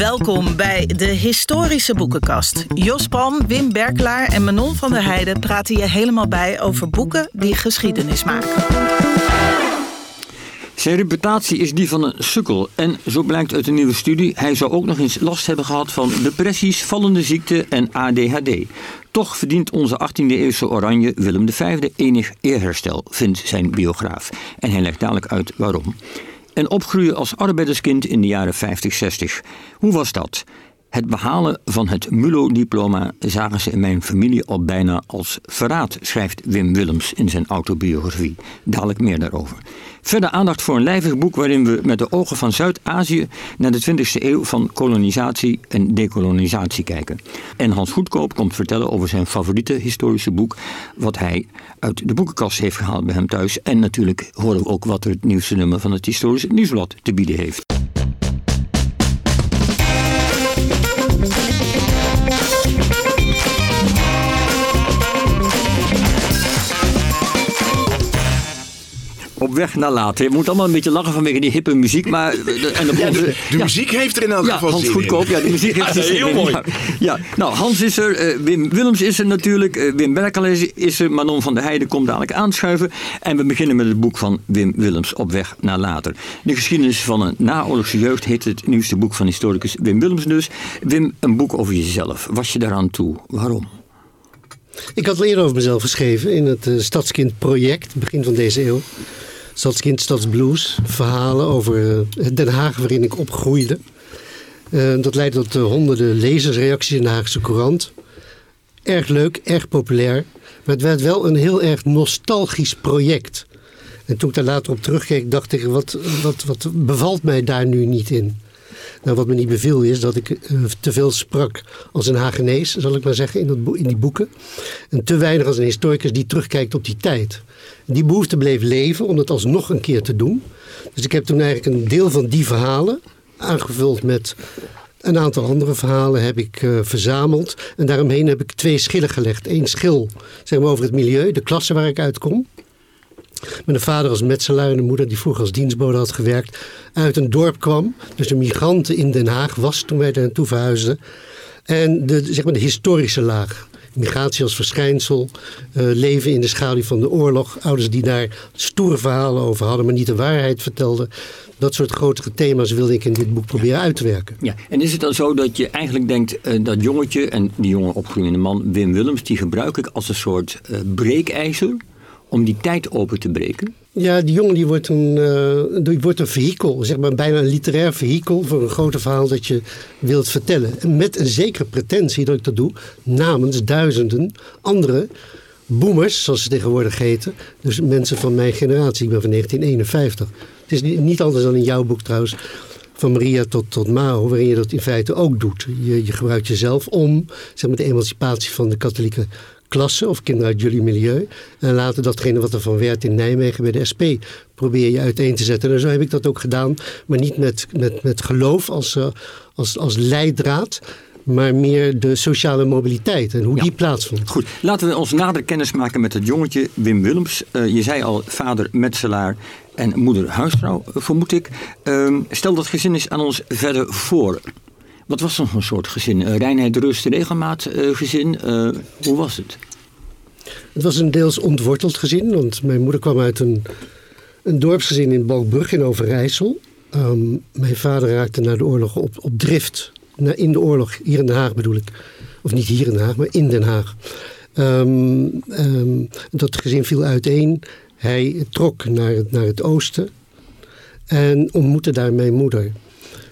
Welkom bij de Historische Boekenkast. Jos Palm, Wim Berkelaar en Manon van der Heijden praten je helemaal bij over boeken die geschiedenis maken. Zijn reputatie is die van een sukkel. En zo blijkt uit een nieuwe studie, hij zou ook nog eens last hebben gehad van depressies, vallende ziekte en ADHD. Toch verdient onze 18e eeuwse Oranje Willem V enig eerherstel, vindt zijn biograaf. En hij legt dadelijk uit waarom. En opgroeien als arbeiderskind in de jaren 50-60. Hoe was dat? Het behalen van het MULO-diploma zagen ze in mijn familie al bijna als verraad, schrijft Wim Willems in zijn autobiografie. Dadelijk meer daarover. Verder aandacht voor een lijvig boek waarin we met de ogen van Zuid-Azië naar de 20e eeuw van kolonisatie en dekolonisatie kijken. En Hans Goedkoop komt vertellen over zijn favoriete historische boek, wat hij uit de boekenkast heeft gehaald bij hem thuis. En natuurlijk horen we ook wat er het nieuwste nummer van het historische nieuwsblad te bieden heeft. Op weg naar later. Je moet allemaal een beetje lachen vanwege die hippe muziek. Maar, en de, ja, de, de muziek heeft er in elk ja, geval Hans Goedkoop, ja, de muziek heeft er heel mooi. Ja, nou, Hans is er, uh, Wim Willems is er natuurlijk, uh, Wim Berkel is er, Manon van der Heijden komt dadelijk aanschuiven. En we beginnen met het boek van Wim Willems, Op weg naar later. De geschiedenis van een naoorlogse jeugd heet het nieuwste boek van historicus Wim Willems dus. Wim, een boek over jezelf. Was je daaraan toe? Waarom? Ik had al eerder over mezelf geschreven in het uh, Stadskind project, begin van deze eeuw. Stadskind, Stadsblues, verhalen over Den Haag waarin ik opgroeide. Uh, dat leidde tot uh, honderden lezersreacties in de Haagse Courant. Erg leuk, erg populair, maar het werd wel een heel erg nostalgisch project. En toen ik daar later op terugkeek, dacht ik, wat, wat, wat bevalt mij daar nu niet in? Nou, wat me niet beviel is dat ik uh, te veel sprak als een Hagenees, zal ik maar zeggen, in, in die boeken. En te weinig als een historicus die terugkijkt op die tijd. Die behoefte bleef leven om het alsnog een keer te doen. Dus ik heb toen eigenlijk een deel van die verhalen aangevuld met een aantal andere verhalen heb ik uh, verzameld. En daaromheen heb ik twee schillen gelegd. Eén schil zeg maar, over het milieu, de klasse waar ik uitkom. Met een vader als metselaar en een moeder die vroeger als dienstbode had gewerkt. Uit een dorp kwam. Dus een migranten in Den Haag was toen wij daar naartoe verhuisden. En de, zeg maar de historische laag. Migratie als verschijnsel, uh, leven in de schaduw van de oorlog. Ouders die daar stoere verhalen over hadden, maar niet de waarheid vertelden. Dat soort grotere thema's wilde ik in dit boek proberen uit te werken. Ja, en is het dan zo dat je eigenlijk denkt uh, dat jongetje en die jonge opgroeiende man Wim Willems, die gebruik ik als een soort uh, breekijzer om die tijd open te breken? Ja, die jongen die wordt, een, uh, die wordt een vehikel, zeg maar bijna een literair vehikel voor een groter verhaal dat je wilt vertellen. En met een zekere pretentie dat ik dat doe namens duizenden andere boomers, zoals ze tegenwoordig heten. Dus mensen van mijn generatie, ik ben van 1951. Het is niet, niet anders dan in jouw boek trouwens van Maria tot, tot Mao, waarin je dat in feite ook doet. Je, je gebruikt jezelf om zeg maar, de emancipatie van de katholieke klasse of kinderen uit jullie milieu. En later datgene wat er van werd in Nijmegen bij de SP probeer je uiteen te zetten. En zo heb ik dat ook gedaan, maar niet met, met, met geloof als, uh, als, als leidraad maar meer de sociale mobiliteit en hoe ja. die plaatsvond. Goed, laten we ons nader kennis maken met het jongetje Wim Willems. Uh, je zei al vader metselaar en moeder huisvrouw, vermoed ik. Uh, stel dat gezin is aan ons verder voor. Wat was dan een soort gezin? Uh, reinheid, rust, regelmaat uh, gezin? Uh, hoe was het? Het was een deels ontworteld gezin. Want mijn moeder kwam uit een, een dorpsgezin in Balkbrug in Overijssel. Um, mijn vader raakte na de oorlog op, op drift. In de oorlog, hier in Den Haag bedoel ik. Of niet hier in Den Haag, maar in Den Haag. Um, um, dat gezin viel uiteen. Hij trok naar het, naar het oosten. En ontmoette daar mijn moeder.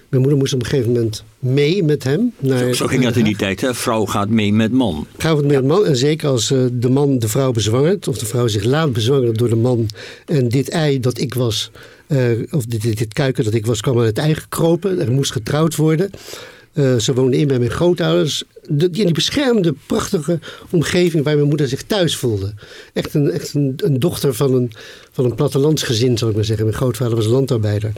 Mijn moeder moest op een gegeven moment mee met hem. Naar, zo, zo ging dat in die tijd. Hè? Vrouw gaat mee met man. Gaat met ja. man. En zeker als uh, de man de vrouw bezwangert. Of de vrouw zich laat bezwangeren door de man. En dit ei dat ik was. Uh, of dit, dit, dit, kuiken dat ik was kwam uit het ei gekropen. Er moest getrouwd worden. Uh, ze woonde in bij mijn grootouders. De, in die beschermde, prachtige omgeving waar mijn moeder zich thuis voelde. Echt een, echt een, een dochter van een, van een plattelandsgezin, zal ik maar zeggen. Mijn grootvader was landarbeider.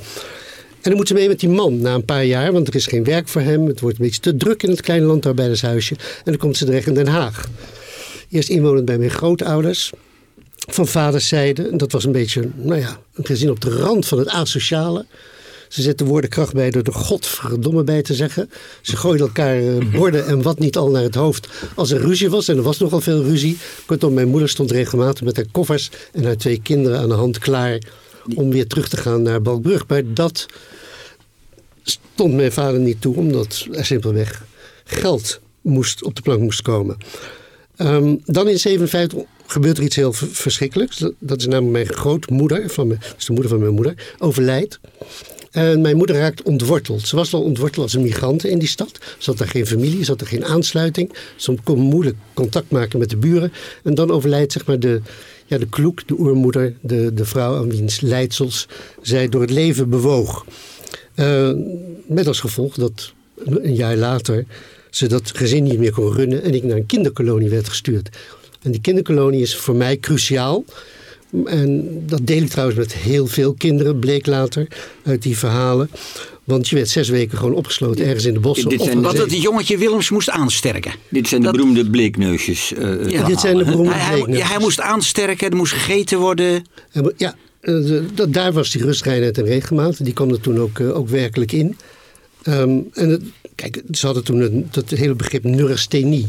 En dan moet ze mee met die man na een paar jaar, want er is geen werk voor hem. Het wordt een beetje te druk in het kleine landarbeidershuisje. En dan komt ze terecht in Den Haag. Eerst inwonend bij mijn grootouders. Van vaderszijde. En dat was een beetje, nou ja, een gezin op de rand van het asociale. Ze zetten woorden kracht bij door er godverdomme bij te zeggen. Ze gooiden elkaar eh, borden en wat niet al naar het hoofd als er ruzie was. En er was nogal veel ruzie. Kortom, mijn moeder stond regelmatig met haar koffers en haar twee kinderen aan de hand klaar om weer terug te gaan naar Balkbrug. Maar dat stond mijn vader niet toe, omdat er simpelweg geld moest, op de plank moest komen. Ehm, dan in 57 gebeurt er iets heel verschrikkelijks. Dat, is namelijk mijn grootmoeder, van mijn, is de moeder van mijn moeder, overlijdt. En mijn moeder raakt ontworteld. Ze was al ontworteld als een migrant in die stad. Ze had daar geen familie, ze had er geen aansluiting. Ze kon moeilijk contact maken met de buren. En dan overlijdt zeg maar de, ja, de kloek, de oermoeder, de, de vrouw aan wiens leidsels zij door het leven bewoog. Uh, met als gevolg dat een jaar later ze dat gezin niet meer kon runnen en ik naar een kinderkolonie werd gestuurd. En die kinderkolonie is voor mij cruciaal. En dat deel ik trouwens met heel veel kinderen, bleek later uit die verhalen. Want je werd zes weken gewoon opgesloten ergens in de bossen. Dit zijn, wat het jongetje Willems moest aansterken. Dit zijn de beroemde bleekneusjes. Uh, ja, dit zijn de beroemde hij, bleekneusjes. Hij, moest aansterken, er moest gegeten worden. Ja, uh, daar was die rustreinheid en regelmaat. Die kwam er toen ook, ook werkelijk in. Um, en het, kijk, ze hadden toen een, dat hele begrip neurasthenie.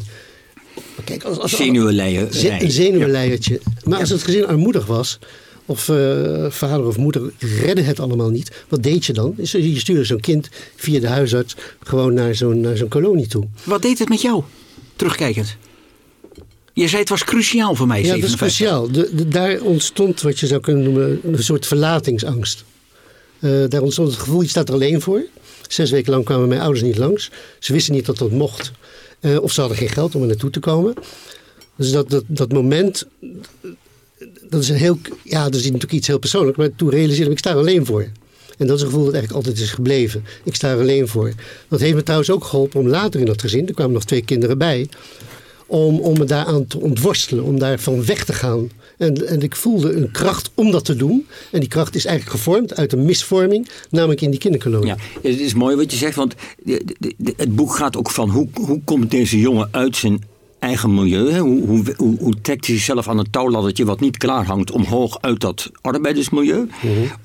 Kijk, als, als, Zenuwenleier. Een zenuwenleiertje. Maar als het gezin armoedig was, of uh, vader of moeder redden het allemaal niet. Wat deed je dan? Je stuurde zo'n kind via de huisarts gewoon naar zo'n zo'n kolonie toe. Wat deed het met jou, terugkijkend? Je zei het was cruciaal voor mij. Ja, dat is cruciaal. De, daar ontstond wat je zou kunnen noemen een soort verlatingsangst. Uh, daar ontstond het gevoel, je staat er alleen voor. Zes weken lang kwamen mijn ouders niet langs. Ze wisten niet dat dat mocht. Uh, of ze hadden geen geld om er naartoe te komen. Dus dat, dat, dat moment, dat is, een heel, ja, dat is natuurlijk iets heel persoonlijks. Maar toen realiseerde ik, ik sta er alleen voor. En dat is een gevoel dat eigenlijk altijd is gebleven. Ik sta er alleen voor. Dat heeft me trouwens ook geholpen om later in dat gezin, er kwamen nog twee kinderen bij, om, om me daaraan te ontworstelen, om daarvan weg te gaan. En, en ik voelde een kracht om dat te doen. En die kracht is eigenlijk gevormd uit een misvorming, namelijk in die kinderkolonie. Ja, het is mooi wat je zegt, want het boek gaat ook van hoe, hoe komt deze jongen uit zijn eigen milieu. Hè? Hoe, hoe, hoe, hoe, trekt hij zichzelf aan het touwladdertje wat niet klaar hangt omhoog uit dat arbeidersmilieu.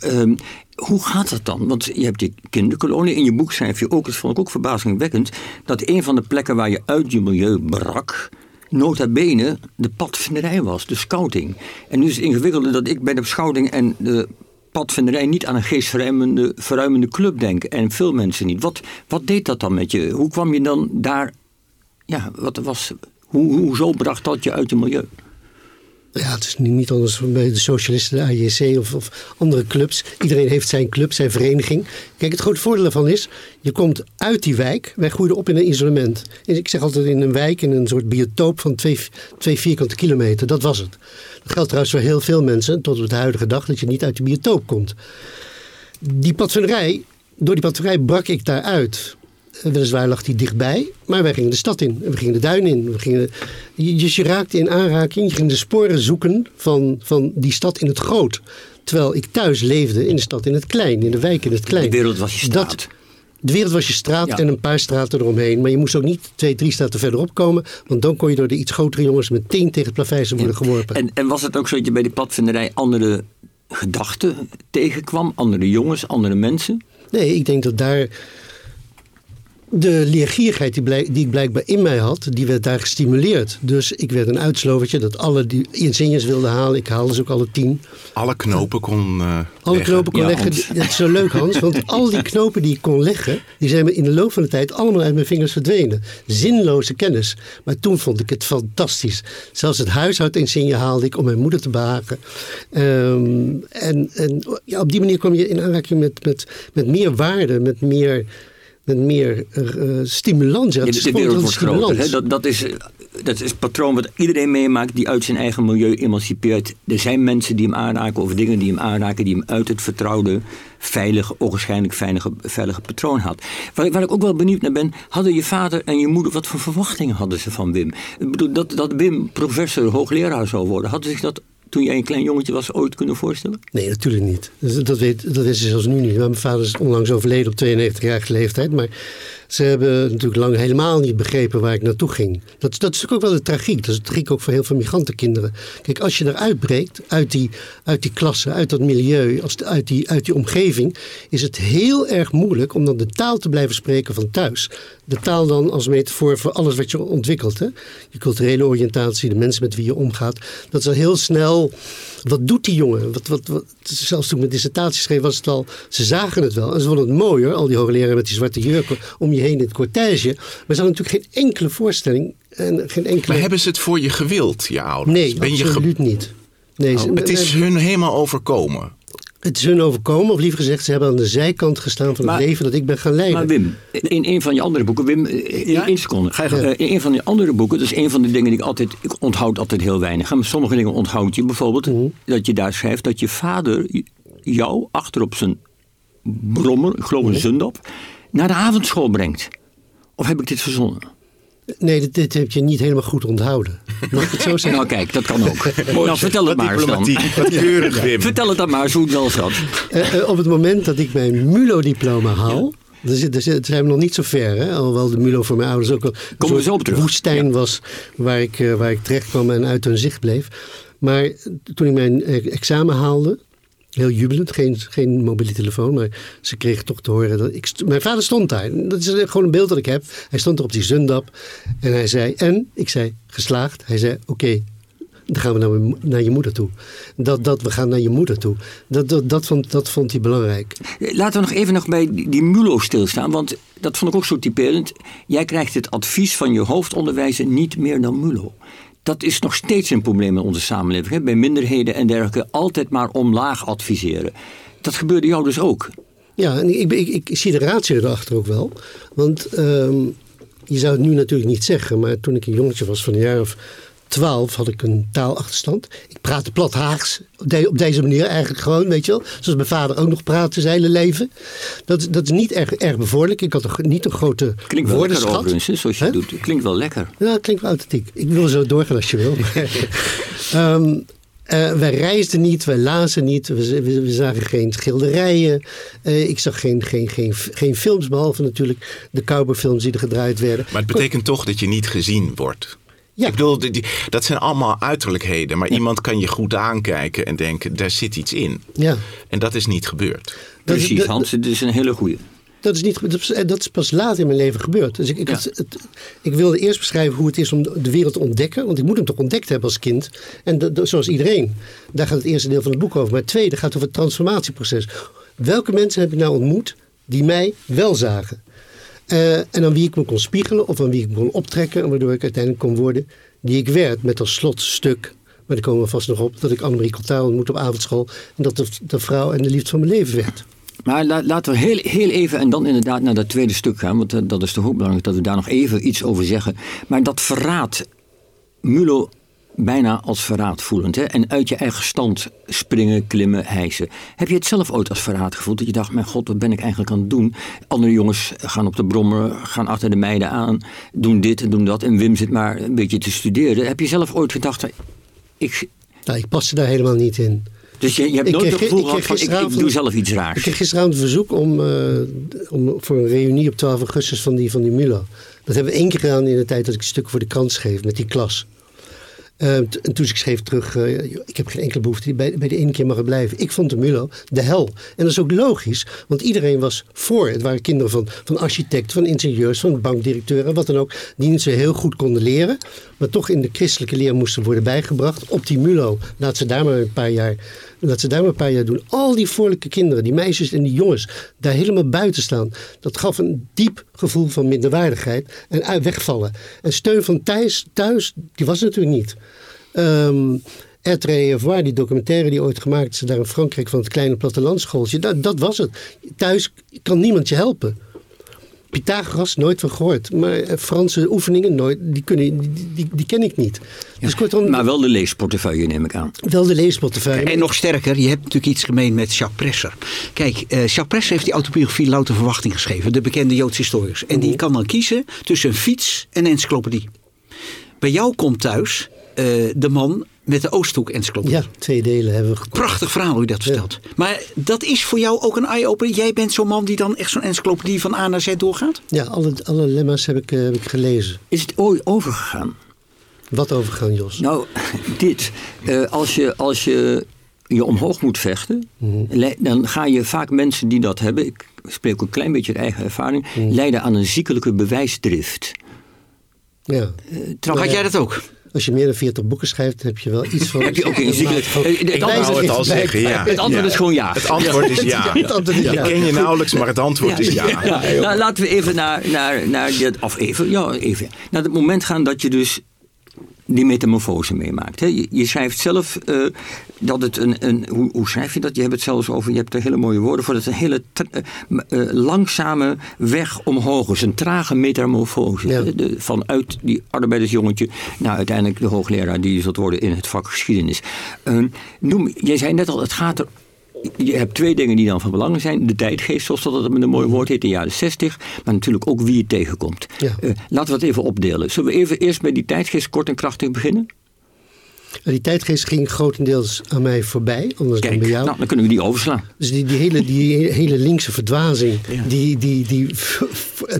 Mm hoe gaat dat dan? Want je hebt je kinderkolonie. In je boek schrijf je ook, dat vond ik ook verbazingwekkend, dat een van de plekken waar je uit je milieu brak, nota bene de padvinderij was, de scouting. En nu is het ingewikkelde dat ik bij de scouting en de padvinderij niet aan een geestverruimende verruimende club denk. En veel mensen niet. Wat, wat deed dat dan met je? Hoe kwam je dan daar... Ja, wat was... Hoe, hoezo bracht dat je uit je milieu? Ja, het is niet anders bij de socialisten, de AJC of, of, andere clubs. Iedereen heeft zijn club, zijn vereniging. Kijk, het grote voordeel daarvan is, je komt uit die wijk. Wij groeiden op in een isolement. Ik zeg altijd in een wijk, in een soort biotoop van twee, twee vierkante kilometer. Dat was het. Dat geldt trouwens voor heel veel mensen, tot op de huidige dag, dat je niet uit die biotoop komt. Die padvinderij, door die padvinderij brak ik daaruit. Weliswaar lag die dichtbij, maar wij gingen de stad in. We gingen de duin in. We gingen, dus je raakte in aanraking, je ging de sporen zoeken van, van die stad in het groot. Terwijl ik thuis leefde in de stad in het klein, in de wijk in het klein. De wereld was je straat. Dat, de wereld was je straat en een paar straten eromheen. Maar je moest ook niet twee, drie straten verderop komen. Want dan kon je door de iets grotere jongens meteen tegen het plaveisel worden geworpen. En, en was het ook zo dat je bij die padvinderij andere gedachten tegenkwam? Andere jongens, andere mensen? Nee, ik denk dat daar de leergierigheid die, blijk, die ik blijkbaar in mij had, die werd daar gestimuleerd. Dus ik werd een uitslovertje dat alle die insignes wilden halen. Ik haalde ze ook alle tien. Alle knopen kon uh, Alle knopen kon leggen. Dat is zo leuk Hans, want al die knopen die ik kon leggen, die zijn me in de loop van de tijd allemaal uit mijn vingers verdwenen. Zinloze kennis. Maar toen vond ik het fantastisch. Zelfs het huishoudinsigne haalde ik om mijn moeder te behagen. Um, en en ja, op die manier kwam je in aanraking met, met, met meer waarde, met meer met meer uh, stimulans. Ja, de, wereld wordt groter. Hè? Dat, dat, is, dat is het patroon wat iedereen meemaakt die uit zijn eigen milieu emancipeert. Er zijn mensen die hem aanraken of dingen die hem aanraken die hem uit het vertrouwde, veilige, onwaarschijnlijk veilige, veilige patroon had. Waar, waar, ik ook wel benieuwd naar ben, hadden je vader en je moeder, wat voor verwachtingen hadden ze van Wim? Ik bedoel, dat, dat Wim professor, hoogleraar zou worden, hadden zich dat toen jij een klein jongetje was ooit kunnen voorstellen? Nee, natuurlijk niet. Dat weet, dat wist ze zelfs nu niet. Mijn vader is onlangs overleden op 92-jarige leeftijd. Maar Ze hebben natuurlijk lang helemaal niet begrepen waar ik naartoe ging. Dat, dat is natuurlijk ook wel de tragiek. Dat is tragiek ook voor heel veel migrantenkinderen. Kijk, als je eruit breekt, uit die, uit die klasse, uit dat milieu, als, uit, die, uit die omgeving, is het heel erg moeilijk om dan de taal te blijven spreken van thuis. De taal dan als metafoor voor alles wat je ontwikkelt. Hè? Je culturele oriëntatie, de mensen met wie je omgaat. Dat is al heel snel. Wat doet die jongen? Wat, wat, wat, zelfs toen ik mijn dissertatie schreef, was het al. Ze zagen het wel. En ze vonden het mooi hoor, al die hoogleraren met die zwarte jurken om je heen in het cortège. Maar ze hadden natuurlijk geen enkele voorstelling. En geen enkele... Maar hebben ze het voor je gewild, je ouders? Nee, Ben je ge- absoluut niet. Nee, Oh, ze- het is hun helemaal overkomen. het is hun overkomen, of liever gezegd, ze hebben aan de zijkant gestaan van Maar- het leven dat ik ben gaan leiden. Maar Wim, in een van je andere boeken, Wim, eh, Ja? één seconde. Ga je. Eh, in een van die andere boeken, dat is een van de dingen die ik altijd, ik onthoud altijd heel weinig. Maar sommige dingen onthoud je bijvoorbeeld, Mhm. dat je daar schrijft dat je vader jou achter op zijn brommer, ik geloof Mhm. een zundap, naar de avondschool brengt. Of heb ik dit verzonnen? Nee, dit, dit heb je niet helemaal goed onthouden. Mag ik het zo zeggen? Nou kijk, dat kan ook. nou, vertel het maar eens dan. keurig, Wim. Vertel het dan maar eens hoe het wel zat. Eh, eh, op het moment dat ik mijn MULO-diploma haal. Daar zit- daar zijn we nog niet zo ver, hè? alhoewel de MULO voor mijn ouders ook wel een zo op terug. woestijn was waar ik, eh, waar ik terecht kwam en uit hun zicht bleef. Maar toen ik mijn examen haalde, heel jubelend, geen, geen mobiele telefoon, maar ze kregen toch te horen dat ik. Mijn vader stond daar, dat is gewoon een beeld dat ik heb. Hij stond er op die zundap en hij zei, en? Ik zei, geslaagd. Hij zei, oké, dan gaan we naar, naar je moeder toe. Dat, dat, we gaan naar je moeder toe. Dat, dat, dat, vond, dat vond hij belangrijk. Laten we nog even nog bij die MULO stilstaan, want dat vond ik ook zo typerend. Jij krijgt het advies van je hoofdonderwijzer niet meer dan MULO. Dat is nog steeds een probleem in onze samenleving. Hè? Bij minderheden en dergelijke altijd maar omlaag adviseren. Dat gebeurde jou dus ook. Ja, en ik, ik, ik, zie de ratio erachter ook wel. Want ehm, je zou het nu natuurlijk niet zeggen, maar toen ik een jongetje was van een jaar of twaalf had ik een taalachterstand. Ik praatte plat Haags, op, de- op deze manier eigenlijk gewoon, weet je wel. Zoals mijn vader ook nog praatte zijn hele leven. Dat, is- dat is niet erg, erg bevorderlijk. Ik had een, niet een grote Klinkt wel lekker woordenschat. overigens, hè, zoals je Hè? doet. Klinkt wel lekker. Ja, dat klinkt wel authentiek. Ik wil zo doorgaan als je wil. Ehm, eh, wij reisden niet, wij lazen niet, we, we, we zagen geen schilderijen. Eh, ik zag geen, geen, geen, geen films, behalve natuurlijk de cowboyfilms die er gedraaid werden. Maar het betekent toch dat je niet gezien wordt. Ja. Ik bedoel, die, die- dat zijn allemaal uiterlijkheden. Maar iemand kan je goed aankijken en denken, daar zit iets in. Ja, En dat is niet gebeurd. Dat Precies, dat- Hans. Het is een hele goeie. dat is, niet, dat, is, pas later in mijn leven gebeurd. Dus ik, ik, Ja. had het, ik wilde eerst beschrijven hoe het is om de wereld te ontdekken. Want ik moet hem toch ontdekt hebben als kind. En dat- dat- zoals iedereen. Daar gaat het eerste deel van het boek over. Maar het tweede gaat over het transformatieproces. Welke mensen heb ik nou ontmoet die mij wel zagen? Eh, en aan wie ik me kon spiegelen of aan wie ik me kon optrekken. En waardoor ik uiteindelijk kon worden die ik werd. Met als slotstuk, maar daar komen we vast nog op, dat ik Annemarie Cottaal ontmoette op avondschool. En dat de, de vrouw en de liefde van mijn leven werd. Maar la- laten we heel, heel even en dan inderdaad naar dat tweede stuk gaan. Want eh, dat is toch ook belangrijk dat we daar nog even iets over zeggen. Maar dat verraad, Mulo bijna als verraad voelend. Hè? En uit je eigen stand springen, klimmen, hijsen. Heb je het zelf ooit als verraad gevoeld? Dat je dacht, mijn god, wat ben ik eigenlijk aan het doen? Andere jongens gaan op de brommer, gaan achter de meiden aan. Doen dit en doen dat. En Wim zit maar een beetje te studeren. Heb je zelf ooit gedacht, ik... Nou, ik paste daar helemaal niet in. Dus je, je hebt Ik nooit het gevoel ik gehad van, ik, ik doe zelf iets Ik raars. kreeg gisteravond een verzoek om, eh, om voor een reunie op 12 augustus van die, van die Mulo. Dat hebben we één keer gedaan in de tijd dat ik stukken voor de krant schreef met die klas. T- en toen ik schreef terug, eh, ik heb geen enkele behoefte, bij, bij de ene keer mag blijven. Ik vond de Mulo de hel. En dat is ook logisch, want iedereen was voor. Het waren kinderen van, van architecten, van ingenieurs, van bankdirecteuren, wat dan ook, die niet zo heel goed konden leren, maar toch in de christelijke leer moesten worden bijgebracht. Op die Mulo, laat ze daar maar een paar jaar, laat ze daar maar een paar jaar doen. Al die voorlijke kinderen, die meisjes en die jongens, daar helemaal buiten staan. Dat gaf een diep gevoel van minderwaardigheid en uit- wegvallen. En steun van Thijs thuis, die was natuurlijk niet. Être Evoir, die documentaire die ooit gemaakt is daar in Frankrijk van het kleine plattelandschooltje, dat, dat was het. Thuis kan niemand je helpen. Pythagoras, nooit van gehoord. Maar eh, Franse oefeningen, nooit, die, kunnen, die, die, die ken ik niet. Dus kortom, Maar wel de leesportefeuille neem ik aan. wel de leesportefeuille. En nog sterker, je hebt natuurlijk iets gemeen met Jacques Presser. Kijk, eh, Jacques Presser heeft die autobiografie Louter Verwachting geschreven. De bekende Joodse historicus. En die kan dan kiezen tussen een fiets en een encyclopedie. Bij jou komt thuis eh, de man met de Oosthoek encyclopedie. Ja, twee delen hebben we gekocht. Prachtig verhaal hoe je dat vertelt. Maar dat is voor jou ook een eye-opener. Jij bent zo'n man die dan echt zo'n encyclopedie van A naar Z doorgaat? Ja, alle, alle lemma's heb ik, eh, heb ik gelezen. Is het ooit overgegaan? Wat overgaan, Jos? Nou, dit. Eh, als, je, als je je omhoog moet vechten, le- dan ga je vaak mensen die dat hebben, ik spreek ook een klein beetje uit eigen ervaring, leiden aan een ziekelijke bewijsdrift. Ja. Trap- Had jij dat ook? Als je meer dan 40 boeken schrijft, heb je wel iets van... Heb je ook een ziekelijk... van- Eh, Het Ik wou al zeggen, ja. het antwoord Ja. is gewoon ja. Het antwoord is ja. Het antwoord is ja. Ik ken je nauwelijks, maar het antwoord is ja. Ja, nou, laten we even naar, naar, naar dit, of even, ja, even, naar het moment gaan dat je dus die metamorfose meemaakt. Hè. Je, je schrijft zelf eh, dat het een, een hoe, hoe schrijf je dat? Je hebt het zelfs over, je hebt er hele mooie woorden voor, dat het een hele eh, eh, langzame weg omhoog is, een trage metamorfose. Ja. De- de- vanuit die arbeidersjongetje naar uiteindelijk de hoogleraar die je zult worden in het vak geschiedenis. Eh, noem, jij zei net al, het gaat er je hebt twee dingen die dan van belang zijn. De tijdgeest, zoals dat het met een mooi woord heet, de jaren 60. Maar natuurlijk ook wie je tegenkomt. Ja. Eh, laten we het even opdelen. Zullen we even eerst met die tijdgeest kort en krachtig beginnen? Die tijdgeest ging grotendeels aan mij voorbij, anders dan bij jou. nou, dan kunnen we die overslaan. Dus die, die, hele, die hele linkse verdwazing, Ja. die, die, die,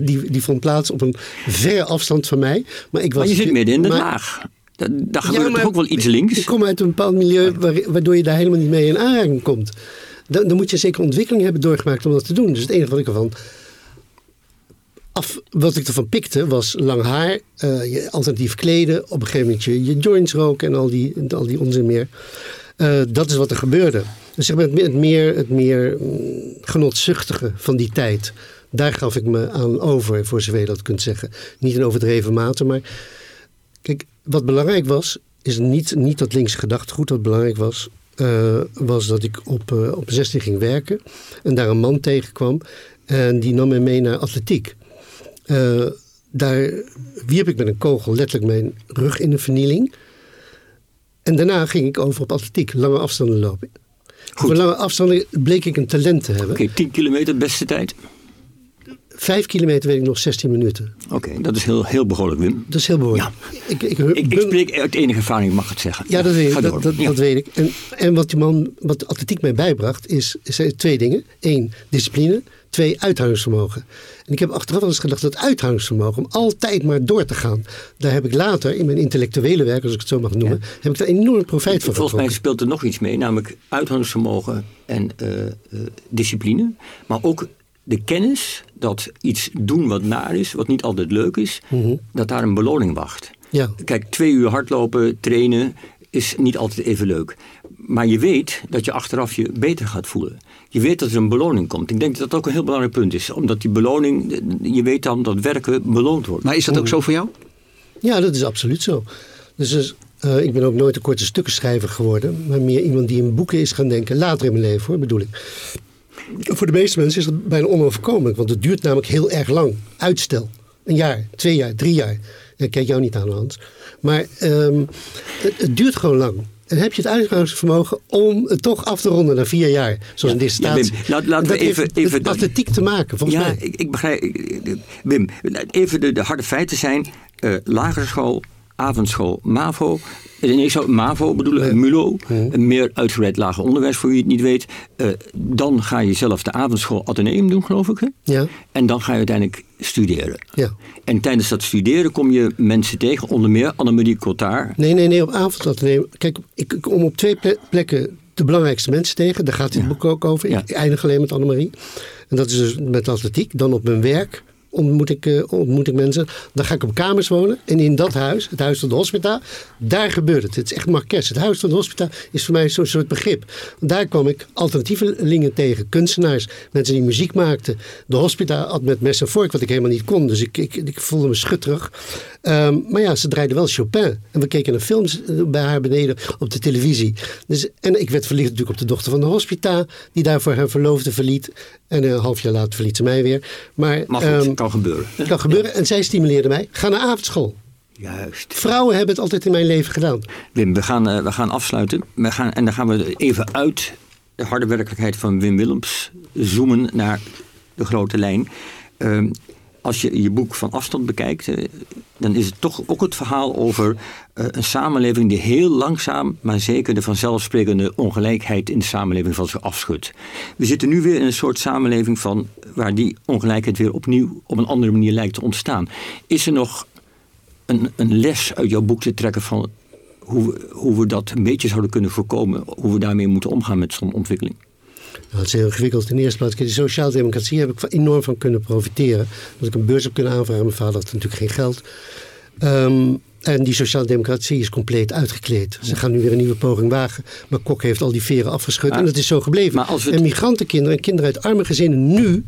die, die vond plaats op een verre afstand van mij. Maar, ik was, Maar je zit midden in de laag. Da- Daar Ja, gebeurt maar toch ook wel iets links? Ik kom uit een bepaald milieu waar- waardoor je daar helemaal niet mee in aanraking komt. Dan, dan moet je zeker ontwikkeling hebben doorgemaakt om dat te doen. Dus het enige wat ik ervan af, wat ik ervan pikte was lang haar, eh, je alternatief kleden, op een gegeven moment je, je joints roken en al die, al die onzin meer. Eh, dat is wat er gebeurde. Dus zeg maar het, meer- het meer, het meer mm, genotzuchtige van die tijd. Daar gaf ik me aan over, voor zover je dat kunt zeggen. Niet in overdreven mate, maar Kijk, wat belangrijk was, is niet, niet dat linkse gedachtegoed. Wat belangrijk was, eh, was dat ik op, eh, op 16 ging werken. En daar een man tegenkwam. En die nam mij mee naar atletiek. Eh, daar wierp ik met een kogel letterlijk mijn rug in de vernieling. En daarna ging ik over op atletiek, lange afstanden lopen. Voor lange afstanden bleek ik een talent te hebben. Oké, 10 kilometer, beste tijd. Vijf kilometer weet ik nog 16 minuten. Oké, dat is heel, heel behoorlijk, Wim. Dat is heel behoorlijk. Ik, ik, Ik, ik spreek uit enige ervaring, ik mag het zeggen. Ja, dat weet ik. Dat, dat, Ja. dat weet ik. En, en wat die man, wat de atletiek mij bijbracht, is, is twee dingen. Eén, discipline. Twee, uithoudingsvermogen. En ik heb achteraf wel eens gedacht dat uithoudingsvermogen, om altijd maar door te gaan. Daar heb ik later, in mijn intellectuele werk, als ik het zo mag noemen, heb ik daar enorm profijt van Volgens mij speelt er nog iets mee, namelijk uithoudingsvermogen en eh, eh, discipline. Maar ook de kennis dat iets doen wat naar is, wat niet altijd leuk is, dat daar een beloning wacht. Ja. Kijk, twee uur hardlopen, trainen is niet altijd even leuk. Maar je weet dat je achteraf je beter gaat voelen. Je weet dat er een beloning komt. Ik denk dat dat ook een heel belangrijk punt is. Omdat die beloning, je weet dan dat werken beloond wordt. Maar is dat ook zo voor jou? Ja, dat is absoluut zo. Dus, dus, eh, ik ben ook nooit een korte stukkenschrijver geworden, maar meer iemand die in boeken is gaan denken, later in mijn leven hoor, bedoel ik. Voor de meeste mensen is dat bijna onoverkomelijk, want het duurt namelijk heel erg lang. Uitstel. Een jaar, twee jaar, drie jaar. Ik kijk jou niet aan, Hans. Maar ehm, het, het duurt gewoon lang. En heb je het uithoudingsvermogen om het toch af te ronden na vier jaar? Zoals in deze ja, staat. Laat- laten we even- met even- atletiek te maken, volgens ja, mij. ik, ik begrijp. ik- ik- Wim, even de, de harde feiten zijn: eh, lagere school, avondschool, MAVO. eh, Nee, zo, MAVO bedoel ik, MULO. Een meer uitgebreid lager onderwijs voor wie het niet weet. Eh, dan ga je zelf de avondschool Atheneum doen, geloof ik. Hè? Ja. En dan ga je uiteindelijk studeren. Ja. En tijdens dat studeren kom je mensen tegen, onder meer Annemarie Cotard. Nee, nee, nee, op avond dat nemen. Kijk, ik ik kom op twee ple- plekken de belangrijkste mensen tegen. Daar gaat dit boek ook over. Ja. Ik eindig alleen met Annemarie. En dat is dus met atletiek. Dan op mijn werk ontmoet ik, eh, ontmoet ik mensen. Dan ga ik op kamers wonen. En in dat huis, het huis van de hospita, daar gebeurt het. Het is echt marques. Het huis van de hospita is voor mij zo'n soort begrip. Want daar kwam ik alternatievelingen tegen. Kunstenaars, mensen die muziek maakten. De hospita had met mes en vork, wat ik helemaal niet kon. Dus ik, ik, ik voelde me schutterig. Ehm, maar ja, ze draaide wel Chopin. En we keken naar films eh, bij haar beneden op de televisie. Dus, en ik werd verliefd natuurlijk op de dochter van de hospita. Die daarvoor haar verloofde verliet. En een half jaar later verliet ze mij weer. Maar, goed, ehm, kan gebeuren. het kan gebeuren. En zij stimuleerde mij. Ga naar avondschool. Juist. Vrouwen hebben het altijd in mijn leven gedaan. Wim, we gaan, eh, we gaan afsluiten. We gaan, en dan gaan we even uit de harde werkelijkheid van Wim Willems zoomen naar de grote lijn. Ehm, als je je boek van afstand bekijkt, eh, dan is het toch ook het verhaal over eh, een samenleving die heel langzaam, maar zeker de vanzelfsprekende ongelijkheid in de samenleving van zich afschudt. We zitten nu weer in een soort samenleving van waar die ongelijkheid weer opnieuw op een andere manier lijkt te ontstaan. Is er nog een, een les uit jouw boek te trekken van hoe, hoe we dat een beetje zouden kunnen voorkomen, hoe we daarmee moeten omgaan met zo'n ontwikkeling? Nou, het is heel ingewikkeld. In de eerste plaats, die sociaaldemocratie heb ik enorm van kunnen profiteren. Dat ik een beurs heb kunnen aanvragen. Mijn vader had natuurlijk geen geld. Ehm, en die sociaaldemocratie is compleet uitgekleed. Ze gaan nu weer een nieuwe poging wagen. Maar Kok heeft al die veren afgeschud. En dat is zo gebleven. maar als het- En migrantenkinderen en kinderen uit arme gezinnen nu...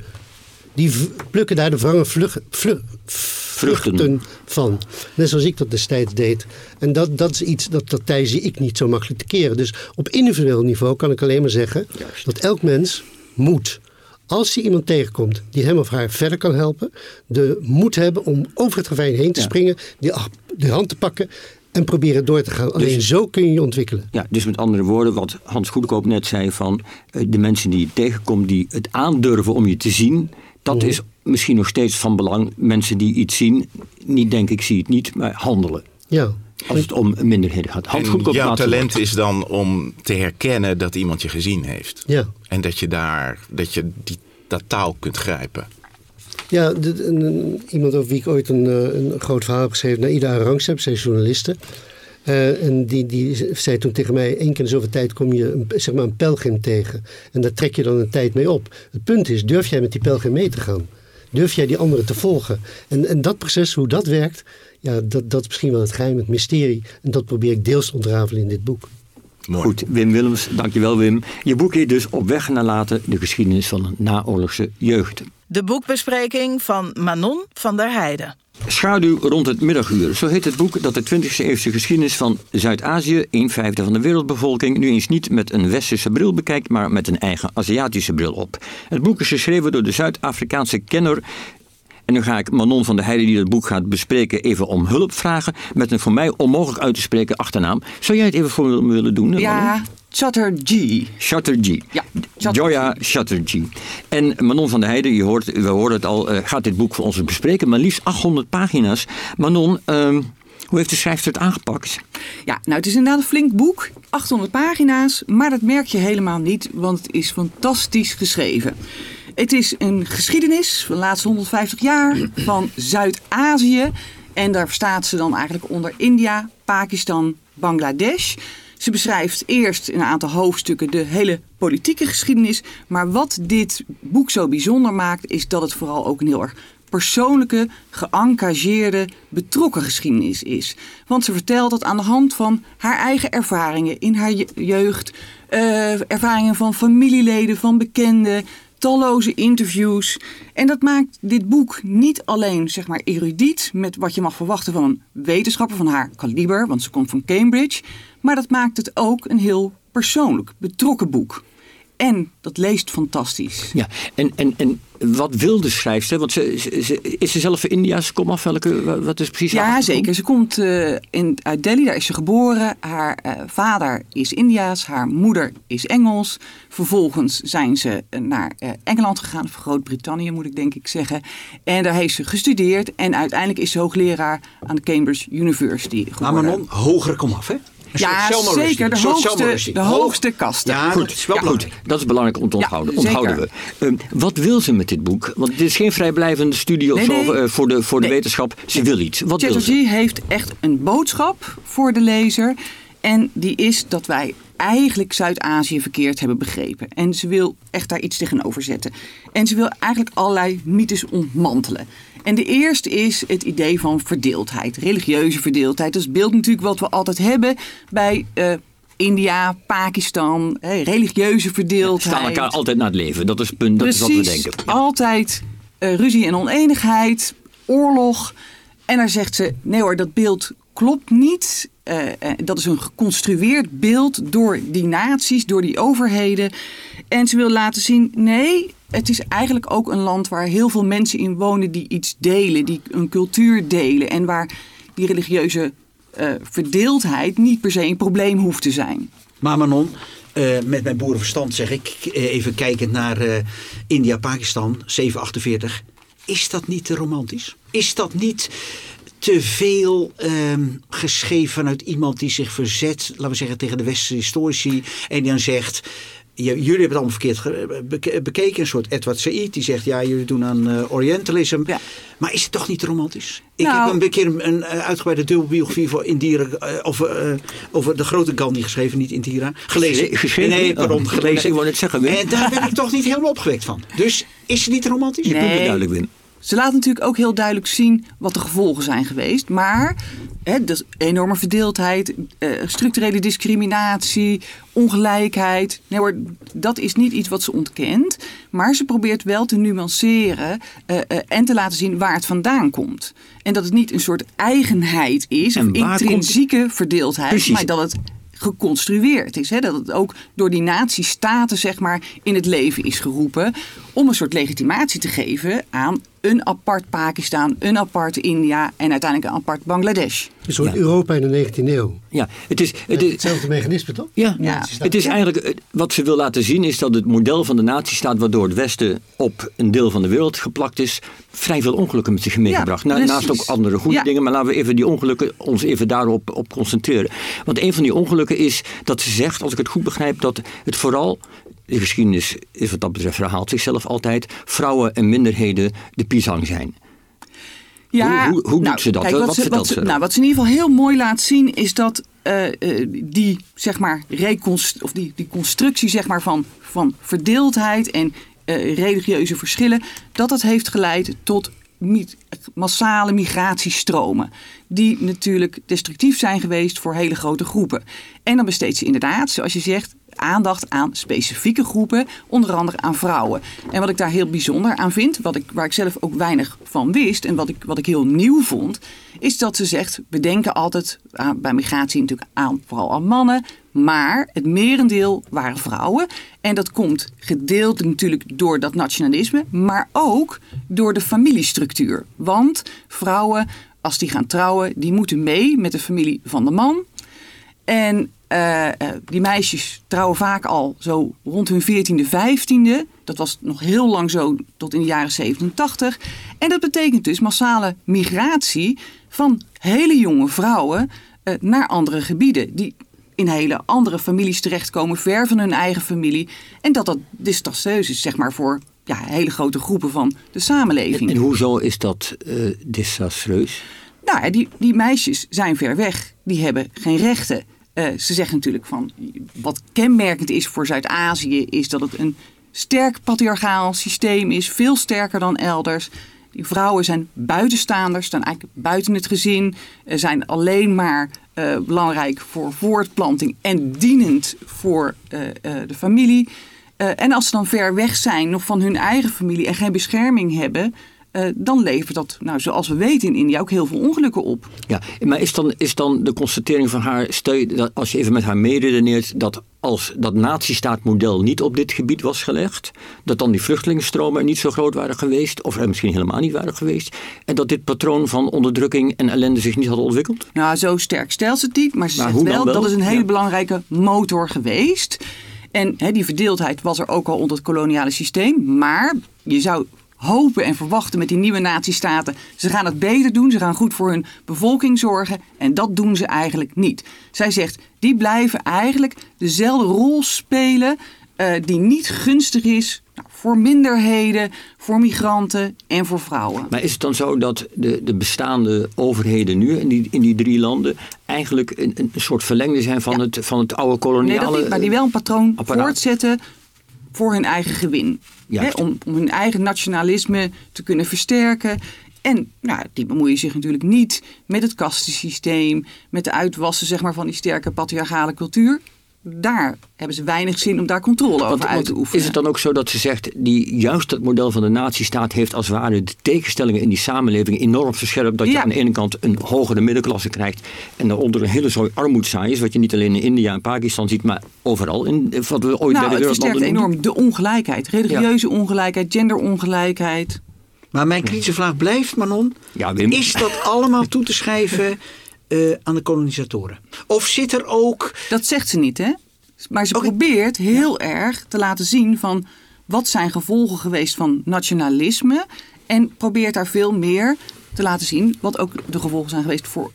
die plukken daar de wrange vlug, vlug- vruchten van. Net zoals ik dat destijds deed. En dat, dat is iets, dat, dat tij zie ik niet zo makkelijk te keren. Dus op individueel niveau kan ik alleen maar zeggen... dat elk mens moet, als hij iemand tegenkomt... die hem of haar verder kan helpen... de moed hebben om over het ravijn heen te Ja. springen... Die, de hand te pakken en proberen door te gaan. Alleen Dus- zo kun je je ontwikkelen. Ja, dus met andere woorden, wat Hans Goedkoop net zei van eh, de mensen die je tegenkomt, die het aandurven om je te zien, dat Mhm. is misschien nog steeds van belang. Mensen die iets zien, niet denken ik zie het niet, maar handelen. Ja. Als het om minderheden gaat. En jouw talent is dan om te herkennen dat iemand je gezien heeft. Ja. En dat je daar, dat je die, dat taal kunt grijpen. Ja, de- een- een- iemand over wie ik ooit een, eh, een groot verhaal heb geschreven, Naida Rangstep, zij is journaliste. Eh, en die, die zei toen tegen mij, één keer in zoveel tijd kom je een, zeg maar een pelgrim tegen. En daar trek je dan een tijd mee op. Het punt is, durf jij met die pelgrim mee te gaan? Durf jij die anderen te volgen? En, en dat proces, hoe dat werkt, ja, dat, dat is misschien wel het geheim, het mysterie. En dat probeer ik deels te ontrafelen in dit boek. Mooi. Goed, Wim Willems, dankjewel Wim. Je boek heet dus Op weg naar later, de geschiedenis van een naoorlogse jeugd. De boekbespreking van Manon van der Heijden. Schaduw rond het middaguur. Zo heet het boek dat de 20e eeuwse geschiedenis van Zuid-Azië, een vijfde van de wereldbevolking, nu eens niet met een westerse bril bekijkt, maar met een eigen Aziatische bril op. Het boek is geschreven door de Zuid-Afrikaanse kenner. En nu ga ik Manon van der Heijden, die het boek gaat bespreken, even om hulp vragen. Met een voor mij onmogelijk uit te spreken achternaam. Zou jij het even voor me willen doen? Manon? Ja, Chatterjee. Chatterjee. Ja, Chatterjee. Joya Chatterjee. En Manon van der Heijden, je hoort, we hoorden het al, eh, gaat dit boek voor ons bespreken. Maar liefst 800 pagina's. Manon, ehm, hoe heeft de schrijfster het aangepakt? Ja, nou het is inderdaad een flink boek, 800 pagina's, maar dat merk je helemaal niet, want het is fantastisch geschreven. Het is een geschiedenis van de laatste 150 jaar van Zuid-Azië en daar staat ze dan eigenlijk onder India, Pakistan, Bangladesh. Ze beschrijft eerst in een aantal hoofdstukken de hele politieke geschiedenis, maar wat dit boek zo bijzonder maakt is dat het vooral ook een heel erg persoonlijke, geëngageerde, betrokken geschiedenis is. Want ze vertelt dat aan de hand van haar eigen ervaringen in haar je- jeugd, eh, ervaringen van familieleden, van bekenden, talloze interviews. En dat maakt dit boek niet alleen zeg maar erudiet met wat je mag verwachten van een wetenschapper van haar kaliber, want ze komt van Cambridge, maar dat maakt het ook een heel persoonlijk, betrokken boek. En dat leest fantastisch. Ja, en, en, en wat wil de schrijfster? Want ze, ze- ze- is ze zelf van India? Ze komt af welke, wa- wat is precies haar Ja, zeker. Ze komt eh, in, uit Delhi, daar is ze geboren. Haar eh, vader is Indiaas, haar moeder is Engels. Vervolgens zijn ze eh, naar eh, Engeland gegaan, of Groot-Brittannië moet ik denk ik zeggen. En daar heeft ze gestudeerd en uiteindelijk is ze hoogleraar aan de Cambridge University Maar geworden. Manon, hoger kom af, hè? Een Ja, zeker. De hoogste, de Hoog. hoogste kasten. Ja, Goed, dat is wel ja, goed, belangrijk. dat is belangrijk om te onthouden. onthouden we. Ehm, wat wil ze met dit boek? Want dit is geen vrijblijvende studie of Nee, zo nee. eh, voor de, voor de Nee. wetenschap. Ze wil iets. Wat wil ze? Heeft echt een boodschap voor de lezer. En die is dat wij eigenlijk Zuid-Azië verkeerd hebben begrepen. En ze wil echt daar iets tegenover zetten. En ze wil eigenlijk allerlei mythes ontmantelen. En de eerste is het idee van verdeeldheid, religieuze verdeeldheid. Dat is beeld natuurlijk wat we altijd hebben bij eh, India, Pakistan, religieuze Ze verdeeldheid. staan elkaar altijd naar het leven. Dat is het punt. Dat is wat we denken. altijd eh, ruzie en oneenigheid, oorlog. En daar zegt ze, nee hoor, dat beeld klopt niet. Eh, eh, dat is een geconstrueerd beeld door die naties, door die overheden. En ze wil laten zien, nee, het is eigenlijk ook een land waar heel veel mensen in wonen die iets delen, die een cultuur delen. En waar die religieuze eh, verdeeldheid niet per se een probleem hoeft te zijn. Maar Manon, met mijn boerenverstand zeg ik, even kijkend naar eh, India, Pakistan, 748. is dat niet te romantisch? Is dat niet te veel ehm, geschreven vanuit iemand die zich verzet, laten we zeggen, tegen de westerse historici. En die dan zegt. "J- Jullie hebben het allemaal verkeerd ge- beke- bekeken. Een soort Edward Said die zegt: Ja, jullie doen aan eh, Orientalism. Ja. Maar is het toch niet romantisch? Ik Nou- heb een keer een, een eh, uitgebreide dubbelbiografie voor Indira, eh, over, eh, over de grote Gandhi geschreven, niet Indira. Gelezen. Geschre- geschreven? Nee, pardon, Oh, gelezen. ik wou net zeggen, Wim. En daar ben ik toch niet helemaal opgewekt van. Dus is het niet romantisch? Je kunt het Nee. duidelijk, Wim. Ze laten natuurlijk ook heel duidelijk zien wat de gevolgen zijn geweest. Maar hè, dus enorme verdeeldheid, eh, structurele discriminatie, ongelijkheid. Nee hoor, dat is niet iets wat ze ontkent. Maar ze probeert wel te nuanceren eh, eh, en te laten zien waar het vandaan komt. En dat het niet een soort eigenheid is, En of komt- intrinsieke verdeeldheid, Precies. maar dat het geconstrueerd is. Hè? Dat het ook door die nazistaten zeg maar, in het leven is geroepen om een soort legitimatie te geven aan een apart Pakistan, een apart India en uiteindelijk een apart Bangladesh. Een soort Ja. Europa in de 19e eeuw. Ja, het is, het is, Hetzelfde mechanisme toch? Ja, Ja. het is eigenlijk eh, wat ze wil laten zien is dat het model van de nazistaat waardoor het Westen op een deel van de wereld geplakt is, vrij veel ongelukken met zich meegebracht. Precies. naast ook andere goede Ja. dingen, maar laten we even die ongelukken ons even daarop op concentreren. Want een van die ongelukken is dat ze zegt, als ik het goed begrijp, dat het vooral de geschiedenis is wat dat betreft herhaalt zichzelf altijd, vrouwen en minderheden de pisang zijn. Hoe- hoe- hoe doet ze dat? Wat wat, ze, vertelt wat, ze, ze dan? nou, wat ze in ieder geval heel mooi laat zien is dat eh, eh, die, zeg maar, reconst, of die, die constructie zeg maar, van, van verdeeldheid en eh, religieuze verschillen, dat dat heeft geleid tot massale migratiestromen. Die natuurlijk destructief zijn geweest voor hele grote groepen. En dan besteedt ze inderdaad, zoals je zegt, aandacht aan specifieke groepen, onder andere aan vrouwen. En wat ik daar heel bijzonder aan vind, wat ik, waar ik zelf ook weinig van wist en wat ik, wat ik heel nieuw vond, is dat ze zegt: we denken altijd aan, bij migratie natuurlijk aan vooral aan mannen, maar het merendeel waren vrouwen. En dat komt gedeeltelijk natuurlijk door dat nationalisme, maar ook door de familiestructuur. Want vrouwen, als die gaan trouwen, die moeten mee met de familie van de man. En eh, eh, die meisjes trouwen vaak al zo rond hun 14e, 15e. Dat was nog heel lang zo tot in de jaren 87. En dat betekent dus massale migratie van hele jonge vrouwen eh, naar andere gebieden. Die in hele andere families terechtkomen, ver van hun eigen familie. En dat dat desastreus is, zeg maar, voor ja, hele grote groepen van de samenleving. En hoezo is dat desastreus? Nou, die, die meisjes zijn ver weg. Die hebben geen rechten. Eh, ze zeggen natuurlijk van wat kenmerkend is voor Zuid-Azië is dat het een sterk patriarchaal systeem is, veel sterker dan elders. Die vrouwen zijn buitenstaanders, staan eigenlijk buiten het gezin, eh, zijn alleen maar eh, belangrijk voor voortplanting en dienend voor de familie. En als ze dan ver weg zijn, nog van hun eigen familie en geen bescherming hebben, eh, dan levert dat, nou, zoals we weten in India, ook heel veel ongelukken op. Ja, maar is dan, is dan de constatering van haar, stel je dat als je even met haar meeredeneert, dat als dat nazistaatmodel niet op dit gebied was gelegd, dat dan die vluchtelingenstromen niet zo groot waren geweest, of er misschien helemaal niet waren geweest, en dat dit patroon van onderdrukking en ellende zich niet had ontwikkeld? Nou, zo sterk stelt ze het niet, maar ze Maar zegt wel, wel? dat is een hele Ja. belangrijke motor geweest. En die verdeeldheid was er ook al onder het koloniale systeem. Maar je zou hopen en verwachten met die nieuwe natiestaten. Ze gaan het beter doen, ze gaan goed voor hun bevolking zorgen. En dat doen ze eigenlijk niet. Zij zegt, die blijven eigenlijk dezelfde rol spelen eh, die niet gunstig is nou, voor minderheden, voor migranten en voor vrouwen. Maar is het dan zo dat de, de bestaande overheden nu in die, in die drie landen eigenlijk een, een soort verlengde zijn van, het, van het oude Nee, koloniale... dat niet, maar die wel een patroon apparaat. voortzetten voor hun eigen gewin. Hè, om, om hun eigen nationalisme te kunnen versterken. En nou, die bemoeien zich natuurlijk niet met het kastensysteem, met de uitwassen zeg maar, van die sterke patriarchale cultuur. Daar hebben ze weinig zin om daar controle over Want- uit te oefenen. Is het dan ook zo dat ze zegt, die, juist het model van de nazistaat heeft als het ware de tegenstellingen in die samenleving enorm verscherpt. Dat je aan de ene kant een hogere middenklasse krijgt en daaronder een hele zooi armoedzaai is. Wat je niet alleen in India en Pakistan ziet, maar overal in wat we ooit bij nou, de het versterkt enorm de ongelijkheid. Religieuze ongelijkheid, genderongelijkheid. Maar mijn kritische vraag blijft, Manon. Ja, Wim. Is dat allemaal toe te schrijven eh, aan de kolonisatoren? Of zit er ook... Dat zegt ze niet, hè? Maar ze probeert heel erg te laten zien van wat zijn gevolgen geweest van nationalisme En probeert daar veel meer te laten zien. Wat ook de gevolgen zijn geweest voor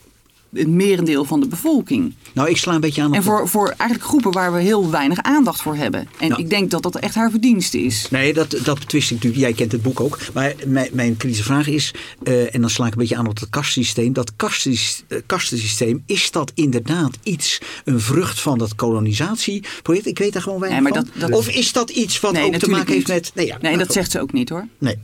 het merendeel van de bevolking. Nou, ik sla een beetje aan op En voor, voor eigenlijk groepen waar we heel weinig aandacht voor hebben. En Nou. ik denk dat dat echt haar verdienste is. Nee, dat, dat betwist ik natuurlijk. Jij kent het boek ook. Maar mijn, mijn kritische vraag is, eh, en dan sla ik een beetje aan op het kastensysteem. Dat kastensys- eh, kastensysteem, is dat inderdaad iets, een vrucht van dat kolonisatieproject? Ik weet daar gewoon weinig Nee, maar van. dat- dat- of is dat iets wat nee, ook te maken heeft niet. met... Nee, ja, nee, dat zegt ze ook niet hoor. Nee.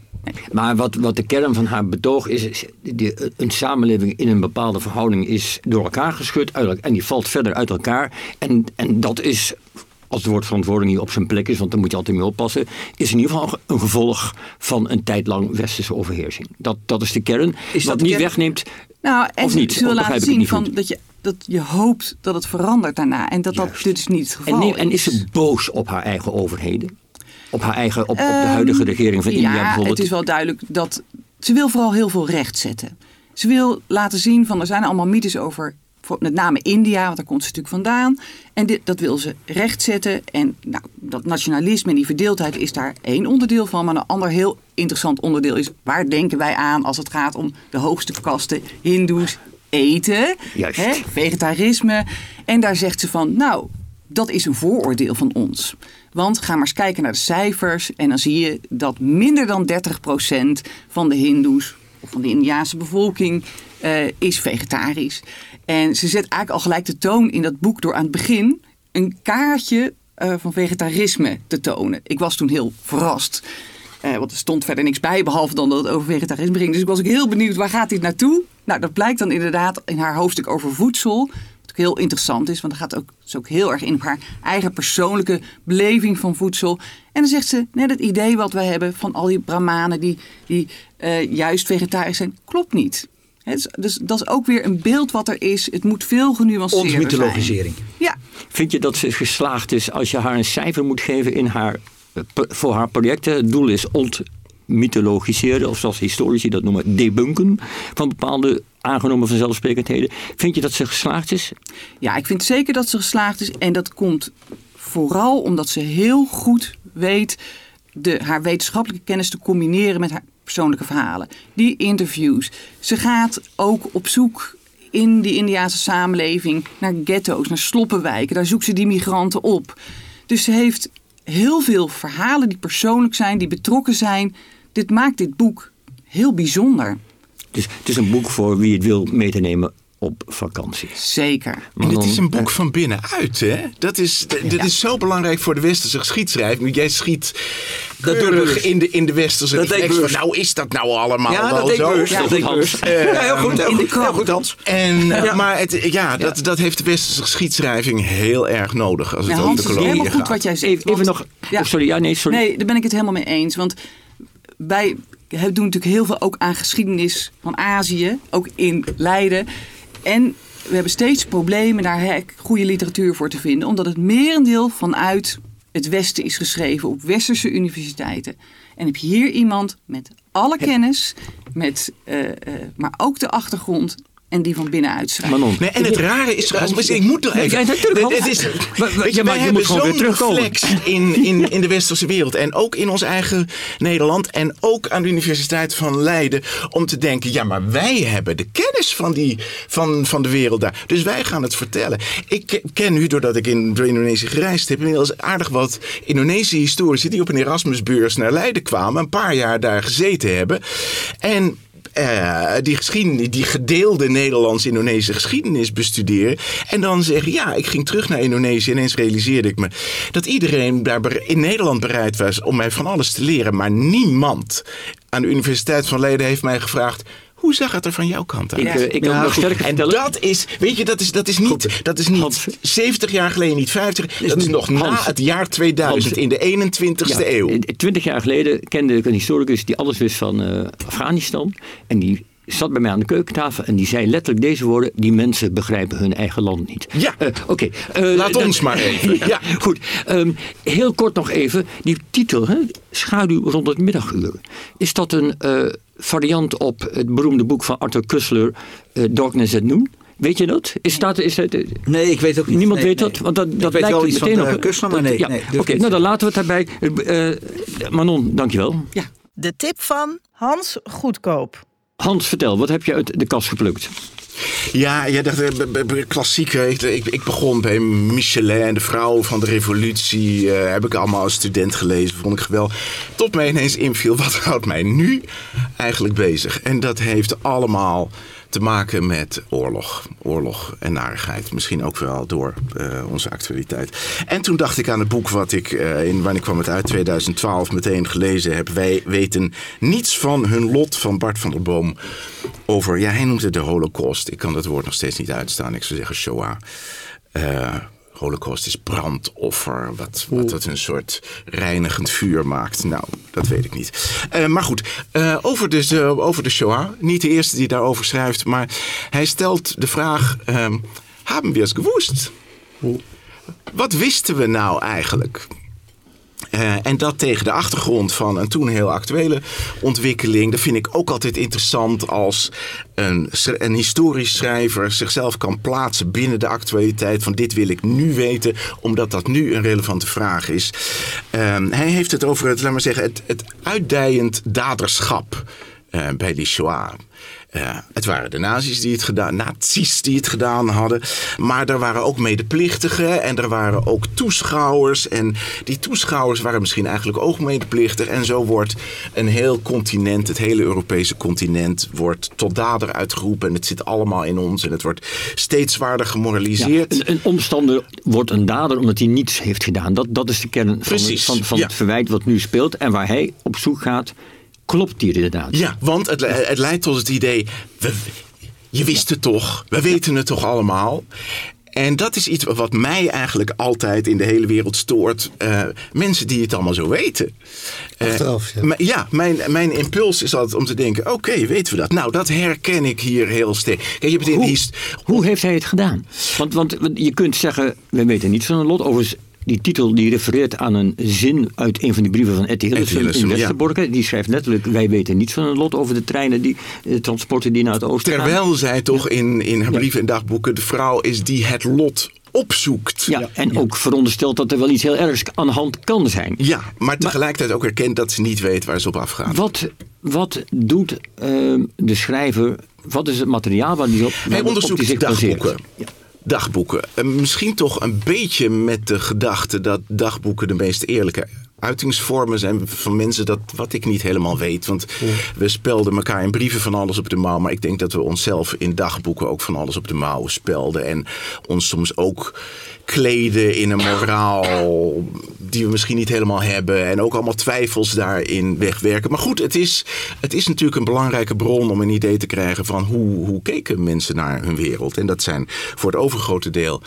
Maar wat, wat de kern van haar betoog is, is die, een samenleving in een bepaalde verhouding is door elkaar geschud en die valt verder uit elkaar. En, en dat is, als het woord verantwoording hier op zijn plek is, want daar moet je altijd mee oppassen, is in ieder geval een gevolg van een tijd lang westerse overheersing. Dat, dat is de kern. Is dat wat de niet kern? wegneemt. Nou, en Of niet? ze wil laten zien niet van dat je, dat je hoopt dat het verandert daarna. En dat dat dus niet het geval En, nee, en is is. ze boos op haar eigen overheden? Op haar eigen, op, op de Ehm, huidige regering van India ja, bijvoorbeeld? het is wel duidelijk dat ze wil vooral heel veel recht zetten. Ze wil laten zien van er zijn allemaal mythes over met name India, want daar komt ze natuurlijk vandaan. En dit, dat wil ze rechtzetten. En nou, dat nationalisme en die verdeeldheid is daar één onderdeel van. Maar een ander heel interessant onderdeel is... waar denken wij aan als het gaat om de hoogste kasten, hindoes, eten, Juist. hè, vegetarisme. En daar zegt ze van, nou, dat is een vooroordeel van ons. Want ga maar eens kijken naar de cijfers en dan zie je dat minder dan 30% van de hindoes of van de Indiaanse bevolking eh, is vegetarisch. En ze zet eigenlijk al gelijk de toon in dat boek door aan het begin een kaartje eh, van vegetarisme te tonen. Ik was toen heel verrast. Eh, want er stond verder niks bij, behalve dan dat het over vegetarisme ging. Dus ik was ook heel benieuwd, waar gaat dit naartoe? Nou, dat blijkt dan inderdaad in haar hoofdstuk over voedsel. Heel interessant is, want dat gaat ook, is ook heel erg in op haar eigen persoonlijke beleving van voedsel. En dan zegt ze, net het idee wat wij hebben van al die brahmanen die, die eh, juist vegetarisch zijn, klopt niet. Hè, dus, dus dat is ook weer een beeld wat er is. Het moet veel genuanceerder zijn. Ontmythologisering. Ja, Vind je dat ze geslaagd is als je haar een cijfer moet geven in haar, eh, voor haar projecten? Het doel is ontmythologiseren, of zoals historici dat noemen, debunken van bepaalde aangenomen vanzelfsprekendheden. Vind je dat ze geslaagd is? Ja, ik vind zeker dat ze geslaagd is. En dat komt vooral omdat ze heel goed weet de, haar wetenschappelijke kennis te combineren met haar persoonlijke verhalen. Die interviews. Ze gaat ook op zoek in die Indiaanse samenleving naar ghetto's, naar sloppenwijken. Daar zoekt ze die migranten op. Dus ze heeft heel veel verhalen die persoonlijk zijn, die betrokken zijn. Dit maakt dit boek heel bijzonder. Dus het is een boek voor wie het wil mee te nemen op vakantie. Zeker. Maar En het is een boek van binnenuit, hè? Dat is, d- dit is zo belangrijk voor de westerse geschiedschrijving. Jij schiet Dat keurig bewust. in de, in de westerse Dat ik reflex bewust. nou is dat nou allemaal Ja, wel dat zo? bewust. Ja, dat deed ik Hans. Ja, heel goed. Heel de goed, heel krant. goed Hans. En, Maar het, ja, dat, dat heeft de westerse geschiedschrijving heel erg nodig als het Ja, over de het is koloniën helemaal goed gaat. wat jij zegt. Even, even want- nog. Ja. oh, sorry, ja, nee, sorry. Nee, daar ben ik het helemaal mee eens. Want wij doen natuurlijk heel veel ook aan geschiedenis van Azië, ook in Leiden. En we hebben steeds problemen daar goede literatuur voor te vinden, omdat het merendeel vanuit het Westen is geschreven op westerse universiteiten. En heb je hier iemand met alle kennis, met, eh, eh, maar ook de achtergrond en die van binnenuit schrijft. Manon. Nee, en het rare is, Hans, ik moet er even. Ja, natuurlijk. Het is, weet ja, je, maar wij je moet gewoon weer terugkomen. in, in, in de westerse wereld. En ook in ons eigen Nederland. En ook aan de Universiteit van Leiden. Om te denken, ja, maar wij hebben de kennis van, die, van, van de wereld daar. Dus wij gaan het vertellen. Ik ke- ken nu, doordat ik in door Indonesië gereisd heb, inmiddels aardig wat Indonesische historici die op een Erasmusbeurs naar Leiden kwamen. Een paar jaar daar gezeten hebben. En eh, die, geschiedenis, die gedeelde Nederlands-Indonesische geschiedenis bestuderen. En dan zeggen, ja, ik ging terug naar Indonesië en ineens realiseerde ik me dat iedereen daar in Nederland bereid was om mij van alles te leren. Maar niemand aan de Universiteit van Leiden heeft mij gevraagd, hoe zag het er van jouw kant uit? Ik, eh, ik nog sterker En vertellen. dat is, weet je, dat is, dat is niet, dat is niet Hans. 70 jaar geleden, niet 50. Dat is nog na het jaar 2000, Hans. in de 21ste Ja, eeuw. eh, Twintig jaar geleden kende ik een historicus die alles wist van eh, Afghanistan. En die zat bij mij aan de keukentafel en die zei letterlijk deze woorden: die mensen begrijpen hun eigen land niet. Ja. Eh, Oké. eh, Laat ons maar even. Ja. Goed. Ehm, heel kort nog even. Die titel, hè, Schaduw rond het middaguur. Is dat een eh, variant op het beroemde boek van Arthur Kussler, eh, Darkness at Noon? Weet je dat? Is dat, is dat Nee, ik weet ook niet. Niemand Nee, weet nee. dat? Want dat, Ik dat weet lijkt iets meteen van op. Kussler, maar dat- nee. ja. nee Oké, ik nou dan laten we het daarbij. Manon, dankjewel. Ja, De tip van Hans Goedkoop. Hans, vertel, wat heb je uit de kast geplukt? Ja, ja dat, eh. Ik, ik, ik begon bij Michelin, de vrouw van de revolutie. eh, heb ik allemaal als student gelezen. Vond ik geweldig. Tot mij ineens inviel, wat houdt mij nu eigenlijk bezig? En dat heeft allemaal te maken met oorlog. Oorlog en narigheid. Misschien ook wel door eh, onze actualiteit. En toen dacht ik aan het boek wat ik, eh, in, wanneer kwam het uit? 2012 meteen gelezen heb. Wij weten niets van hun lot van Bart van der Boom. Over, ja, hij noemt het de holocaust. Ik kan dat woord nog steeds niet uitstaan. Ik zou zeggen Shoah. Eh, Holocaust is brandoffer, wat, wat het een soort reinigend vuur maakt. Nou, dat weet ik niet. Eh, maar goed, eh, over, de, eh, over de Shoah. Niet de eerste die daarover schrijft, maar hij stelt de vraag: ehm Haben wir es gewusst? Wat wisten we nou eigenlijk? Eh, en dat tegen de achtergrond van een toen heel actuele ontwikkeling. Dat vind ik ook altijd interessant als een, een historisch schrijver zichzelf kan plaatsen binnen de actualiteit. Van dit wil ik nu weten, omdat dat nu een relevante vraag is. Ehm, hij heeft het over het, laat maar zeggen, het, het uitdijend daderschap eh, bij die Shoah. Eh, het waren de nazi's die het gedaan, nazi's die het gedaan hadden. Maar er waren ook medeplichtigen en er waren ook toeschouwers. En die toeschouwers waren misschien eigenlijk ook medeplichtig. En zo wordt een heel continent, het hele Europese continent, wordt tot dader uitgeroepen. En het zit allemaal in ons en het wordt steeds zwaarder Ja, gemoraliseerd. een, een omstander wordt een dader omdat hij niets heeft gedaan. Dat, dat is de kern van, het, van, van ja. het verwijt wat nu speelt. En waar hij op zoek gaat, klopt hier inderdaad. Ja, want het, le- het leidt tot het idee, we, je wist het toch, we weten het toch allemaal. En dat is iets wat mij eigenlijk altijd in de hele wereld stoort. Eh, mensen die het allemaal zo weten. Eh, Achteraf, ja. maar ja, mijn, mijn impuls is altijd om te denken, oké, weten we dat? Nou, dat herken ik hier heel sterk. Kijk, je in Hoe, hoe heeft hij het gedaan? Want, want want je kunt zeggen, we weten niets van een lot. Overigens, die titel die refereert aan een zin uit een van die brieven van Etty Hillesum in ja. Westerbork. Die schrijft letterlijk, wij weten niets van een lot over de treinen, die eh, transporten die naar het oosten gaan. Terwijl zij toch in, in haar brieven en dagboeken de vrouw is die het lot opzoekt. Ja, en ook veronderstelt dat er wel iets heel ergs aan de hand kan zijn. Ja, maar tegelijkertijd ook erkent dat ze niet weet waar ze op afgaat. Wat, wat doet ehm, de schrijver, wat is het materiaal waar die op, Hij op die onderzoekt zich baseert? dagboeken. Dagboeken. Eh, misschien toch een beetje met de gedachte dat dagboeken de meest eerlijke uitingsvormen zijn van mensen dat wat ik niet helemaal weet. Want we spelden elkaar in brieven van alles op de mouw. Maar ik denk dat we onszelf in dagboeken ook van alles op de mouw spelden. En ons soms ook kleden in een moraal die we misschien niet helemaal hebben. En ook allemaal twijfels daarin wegwerken. Maar goed, het is, het is natuurlijk een belangrijke bron om een idee te krijgen van hoe, hoe keken mensen naar hun wereld. En dat zijn voor het overgrote deel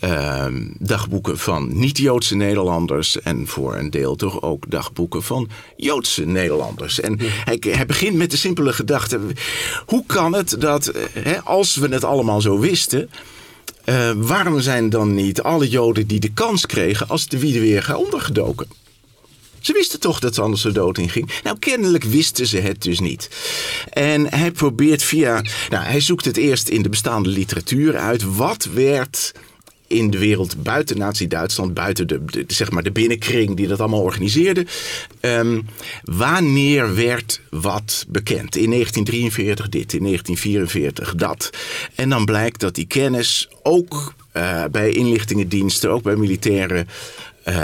ehm, dagboeken van niet-Joodse Nederlanders. En voor een deel toch ook dagboeken van Joodse Nederlanders. En hij, hij begint met de simpele gedachte: hoe kan het dat eh, hè, als we het allemaal zo wisten. eh, waarom zijn dan niet alle Joden die de kans kregen als de Wiedeweerga ondergedoken? Ze wisten toch dat ze anders de dood in ging. Nou, kennelijk wisten ze het dus niet. En hij probeert via. Nou, hij zoekt het eerst in de bestaande literatuur uit. Wat werd in de wereld buiten Nazi-Duitsland, buiten de, de- zeg maar de binnenkring die dat allemaal organiseerde. ehm, wanneer werd wat bekend? In 1943 dit, in 1944 dat. En dan blijkt dat die kennis ook eh, bij inlichtingendiensten, ook bij militaire eh,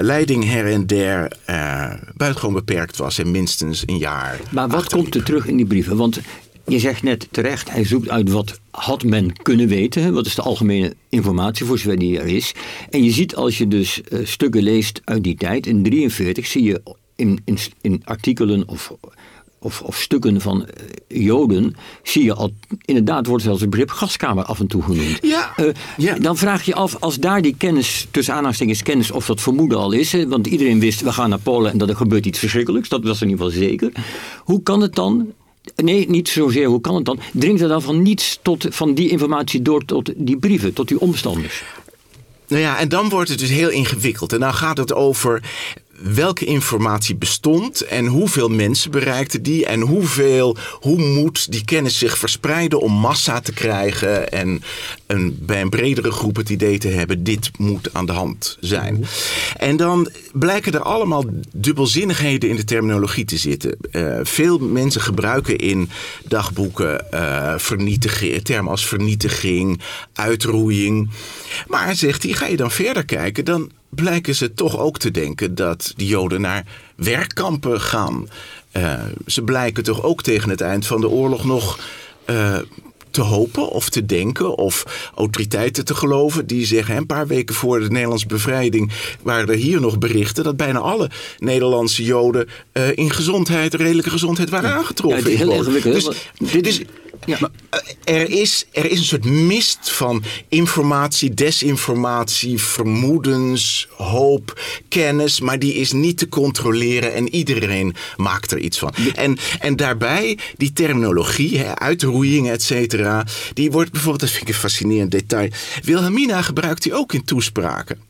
leiding her en der eh buitengewoon beperkt was en minstens een jaar. Maar wat achterliep. komt er terug in die brieven? Want je zegt net terecht, hij zoekt uit wat had men kunnen weten. Wat is de algemene informatie voor zover die er is. En je ziet als je dus eh, stukken leest uit die tijd, in 43 zie je in, in, in artikelen of, of, of stukken van eh, Joden, zie je al, inderdaad wordt zelfs het begrip gaskamer af en toe genoemd. Ja, Eh, ja. Dan vraag je af, als daar die kennis, tussen aanhalingstekens kennis, of dat vermoeden al is. Hè, want iedereen wist, we gaan naar Polen en dat er gebeurt iets verschrikkelijks. Dat was in ieder geval zeker. Hoe kan het dan, nee, niet zozeer hoe kan het dan, dringt er dan van niets tot, van die informatie door tot die brieven, tot die omstanders? Nou ja, en dan wordt het dus heel ingewikkeld. En dan gaat het over welke informatie bestond en hoeveel mensen bereikte die en hoeveel, hoe moet die kennis zich verspreiden om massa te krijgen en een, bij een bredere groep het idee te hebben, dit moet aan de hand zijn. En dan blijken er allemaal dubbelzinnigheden in de terminologie te zitten. Uh, veel mensen gebruiken in dagboeken uh, vernietiging, termen als vernietiging, uitroeiing. Maar zegt hij, ga je dan verder kijken, dan blijken ze toch ook te denken dat de Joden naar werkkampen gaan. Uh, ze blijken toch ook tegen het eind van de oorlog nog uh, te hopen of te denken of autoriteiten te geloven die zeggen een paar weken voor de Nederlandse bevrijding waren er hier nog berichten dat bijna alle Nederlandse Joden uh, in gezondheid, redelijke gezondheid waren aangetroffen. Ja, heel ingewikkeld. Dus, dit is, ja. Maar, er, is, er is een soort mist van informatie, desinformatie, vermoedens, hoop, kennis, maar die is niet te controleren en iedereen maakt er iets van. En, en daarbij die terminologie, hè, uitroeiing, et cetera, die wordt bijvoorbeeld, dat vind ik een fascinerend detail, Wilhelmina gebruikt die ook in toespraken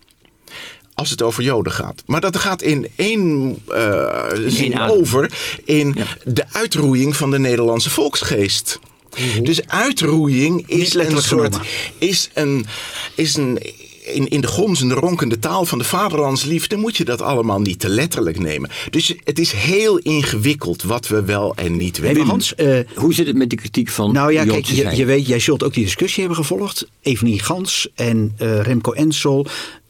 als het over Joden gaat. Maar dat gaat in één uh, zin over in ja. de uitroeiing van de Nederlandse volksgeest. Mm-hmm. Dus uitroeiing is een soort. Is een, is een, in, in de gonzende, ronkende taal van de vaderlandsliefde moet je dat allemaal niet te letterlijk nemen. Dus het is heel ingewikkeld wat we wel en niet weten. Hey, Hans, uh, hoe zit het met de kritiek van Nou ja, kijk, je, je, weet, jij zult ook die discussie hebben gevolgd. Evenie Gans en uh, Remco Ensel.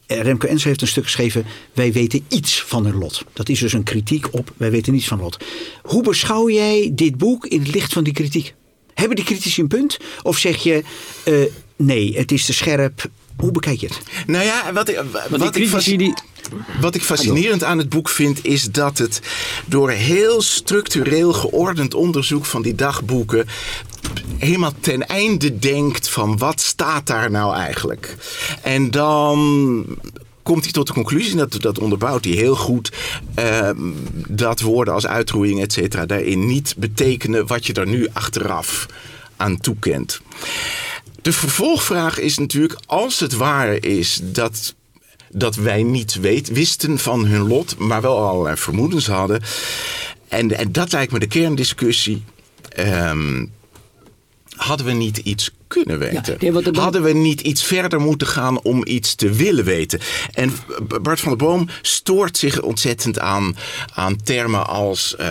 Remco Ensel heeft een stuk geschreven. Wij weten iets van hun lot. Dat is dus een kritiek op. Wij weten niets van lot. Hoe beschouw jij dit boek in het licht van die kritiek? Hebben die critici een punt? Of zeg je, uh, nee, het is te scherp. Hoe bekijk je het? Nou ja, wat ik, wat ik, die... wat ik fascinerend aan het boek vind, is dat het door heel structureel geordend onderzoek van die dagboeken helemaal ten einde denkt van wat staat daar nou eigenlijk? En dan komt hij tot de conclusie, dat, dat onderbouwt hij heel goed, uh, dat woorden als uitroeiing, et cetera, daarin niet betekenen wat je er nu achteraf aan toekent. De vervolgvraag is natuurlijk, als het waar is dat dat wij niet weet, wisten van hun lot, maar wel allerlei vermoedens hadden. En, en dat lijkt me de kerndiscussie. Um, hadden we niet iets kunnen weten? Ja. Hadden we niet iets verder moeten gaan om iets te willen weten? En Bart van der Boom stoort zich ontzettend aan, aan termen als uh,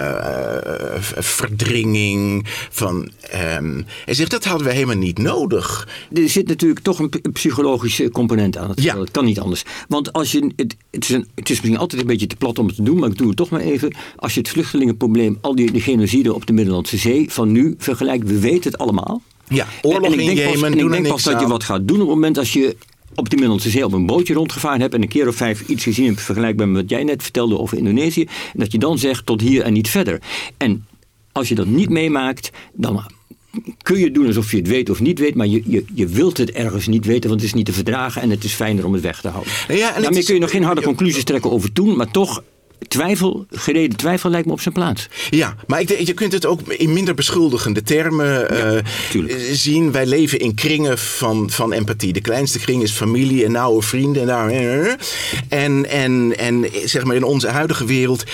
verdringing. Van, um, hij zegt dat hadden we helemaal niet nodig. Er zit natuurlijk toch een psychologische component aan. Het, ja. Dat kan niet anders. Want als je, het, het, is een, het is misschien altijd een beetje te plat om het te doen, maar ik doe het toch maar even. Als je het vluchtelingenprobleem, al die de genocide op de Middellandse Zee van nu vergelijkt, we weten het allemaal. Ja, oorlog en, en in Jemen. Pas, en ik denk pas dat je wat gaat doen op het moment als je op de Middellandse Zee op een bootje rondgevaren hebt en een keer of vijf iets gezien hebt vergelijkbaar met wat jij net vertelde over Indonesië. En dat je dan zegt tot hier en niet verder. En als je dat niet meemaakt, dan kun je doen alsof je het weet of niet weet, maar je, je, je wilt het ergens niet weten, want het is niet te verdragen en het is fijner om het weg te houden. Ja, en Daarmee kun je nog geen harde conclusies trekken over toen, maar toch twijfel, gereden twijfel lijkt me op zijn plaats. Ja, maar ik, je kunt het ook in minder beschuldigende termen uh, zien. Wij leven in kringen van, van empathie. De kleinste kring is familie en nauwe vrienden. En, en, en, en zeg maar in onze huidige wereld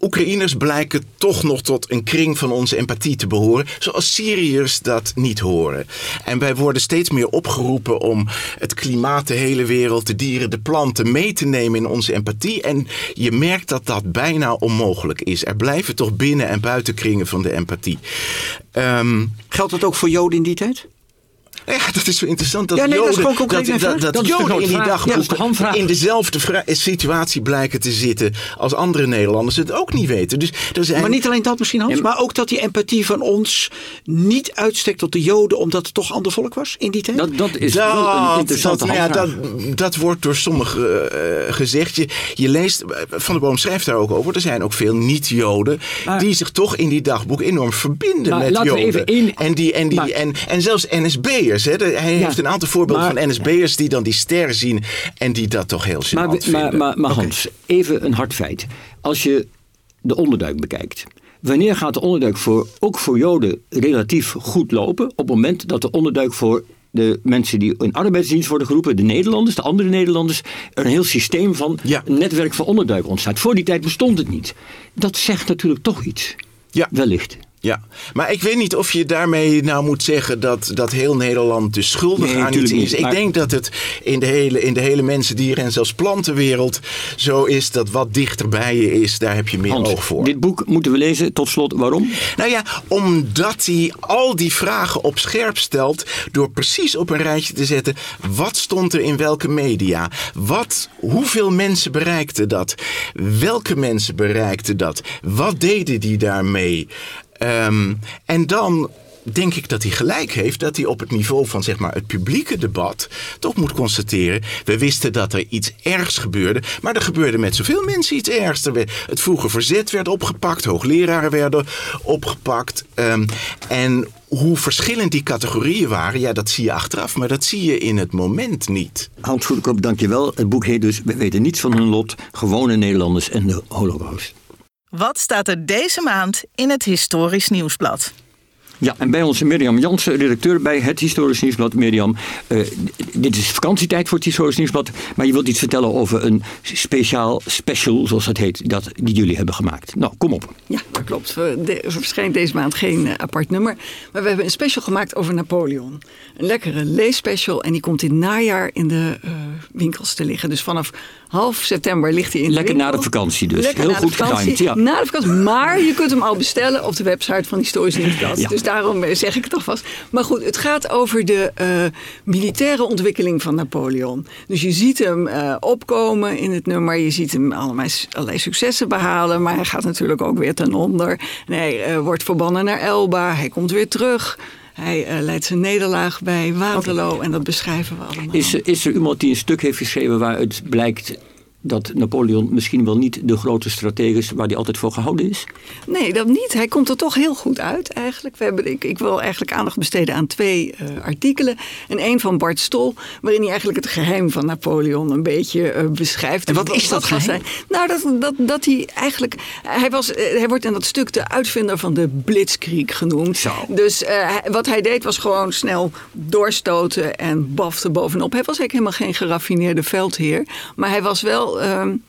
Oekraïners blijken toch nog tot een kring van onze empathie te behoren, zoals Syriërs dat niet horen. En wij worden steeds meer opgeroepen om het klimaat, de hele wereld, de dieren, de planten mee te nemen in onze empathie. En je merkt dat dat bijna onmogelijk is. Er blijven toch binnen- en buitenkringen van de empathie. Um, Geldt dat ook voor Joden in die tijd? Ja, dat is zo interessant. Dat ja, nee, Joden, dat, dat, dat, dat, dat Joden in die dagboek ja, in dezelfde situatie blijken te zitten als andere Nederlanders het ook niet weten. Dus er zijn... Maar niet alleen dat misschien, Hans, maar ook dat die empathie van ons niet uitstekt tot de Joden omdat het toch ander volk was in die tijd? Dat, dat is wel een interessante dat, ja, dat, dat wordt door sommigen uh, gezegd. Je, je leest, Van der Boom schrijft daar ook over, er zijn ook veel niet-Joden die zich toch in die dagboek enorm verbinden met Joden. In... En, die, en, die, maar... en, en zelfs NSB'ers hij heeft een aantal voorbeelden van NSB'ers die dan die ster zien en die dat toch heel maar, vinden. Maar, maar, maar Hans, even een hard feit. Als je de onderduik bekijkt. Wanneer gaat de onderduik voor, ook voor Joden relatief goed lopen? Op het moment dat de onderduik voor de mensen die in arbeidsdienst worden geroepen, de Nederlanders, de andere Nederlanders, er een heel systeem van Ja. een netwerk van onderduiken ontstaat. Voor die tijd bestond het niet. Dat zegt natuurlijk toch iets. Ja. Wellicht. Ja, maar ik weet niet of je daarmee nou moet zeggen dat, dat heel Nederland dus schuldig Nee, aan iets is. Ik maar- denk dat het in de, hele, in de hele mensen, dieren en zelfs plantenwereld zo is dat wat dichter bij je is, daar heb je meer Hans, oog voor. dit boek moeten we lezen. Tot slot, waarom? Nou ja, omdat hij al die vragen op scherp stelt door precies op een rijtje te zetten. Wat stond er in welke media? Wat, hoeveel mensen bereikten dat? Welke mensen bereikten dat? Wat deden die daarmee? Ehm, en dan denk ik dat hij gelijk heeft dat hij op het niveau van zeg maar, het publieke debat toch moet constateren. We wisten dat er iets ergs gebeurde, maar er gebeurde met zoveel mensen iets ergs. Er Het vroege verzet werd opgepakt, hoogleraren werden opgepakt. ehm, en hoe verschillend die categorieën waren, ja, dat zie je achteraf, maar dat zie je in het moment niet. Hans Goedekop, dankjewel. Het boek heet dus We weten niets van hun lot, gewone Nederlanders en de holocaust. Wat staat er deze maand in het Historisch Nieuwsblad? Ja, en bij ons Mirjam Jansen, redacteur bij het Historisch Nieuwsblad. Mirjam, eh, dit is vakantietijd voor het Historisch Nieuwsblad. Maar je wilt iets vertellen over een speciaal special, zoals dat heet, dat, die jullie hebben gemaakt. Nou, kom op. Ja, dat klopt. Er verschijnt deze maand geen eh, apart nummer. Maar we hebben een special gemaakt over Napoleon. Een lekkere leesspecial. En die komt in het najaar in de eh, winkels te liggen. Dus vanaf half september ligt hij in Lekker na de vakantie dus. Lekker Heel goed getimed, ja. Na de vakantie. Maar je kunt hem al bestellen op de website van Historisch Nieuwsblad. Ja. Dus daarom eh, zeg ik het alvast. Maar goed, het gaat over de eh, militaire ontwikkeling van Napoleon. Dus je ziet hem eh, opkomen in het nummer. Je ziet hem allerlei, allerlei successen behalen. Maar hij gaat natuurlijk ook weer ten onder. En hij wordt verbannen naar Elba. Hij komt weer terug. Hij eh, leidt zijn nederlaag bij Waterloo. En dat beschrijven we allemaal. Is, is er iemand die een stuk heeft geschreven waaruit blijkt dat Napoleon misschien wel niet de grote stratege is waar hij altijd voor gehouden is? Nee, dat niet. Hij komt er toch heel goed uit eigenlijk. We hebben, ik, ik wil eigenlijk aandacht besteden aan twee eh, artikelen. En één van Bart Stol, waarin hij eigenlijk het geheim van Napoleon een beetje eh, beschrijft. En wat is dat was geheim? Nou, dat, dat, dat hij eigenlijk... Hij, was, eh, hij wordt in dat stuk de uitvinder van de blitzkrieg genoemd. Zo. Dus wat hij deed was gewoon snel doorstoten en bafte bovenop. Hij was eigenlijk helemaal geen geraffineerde veldheer. Maar hij was wel... um,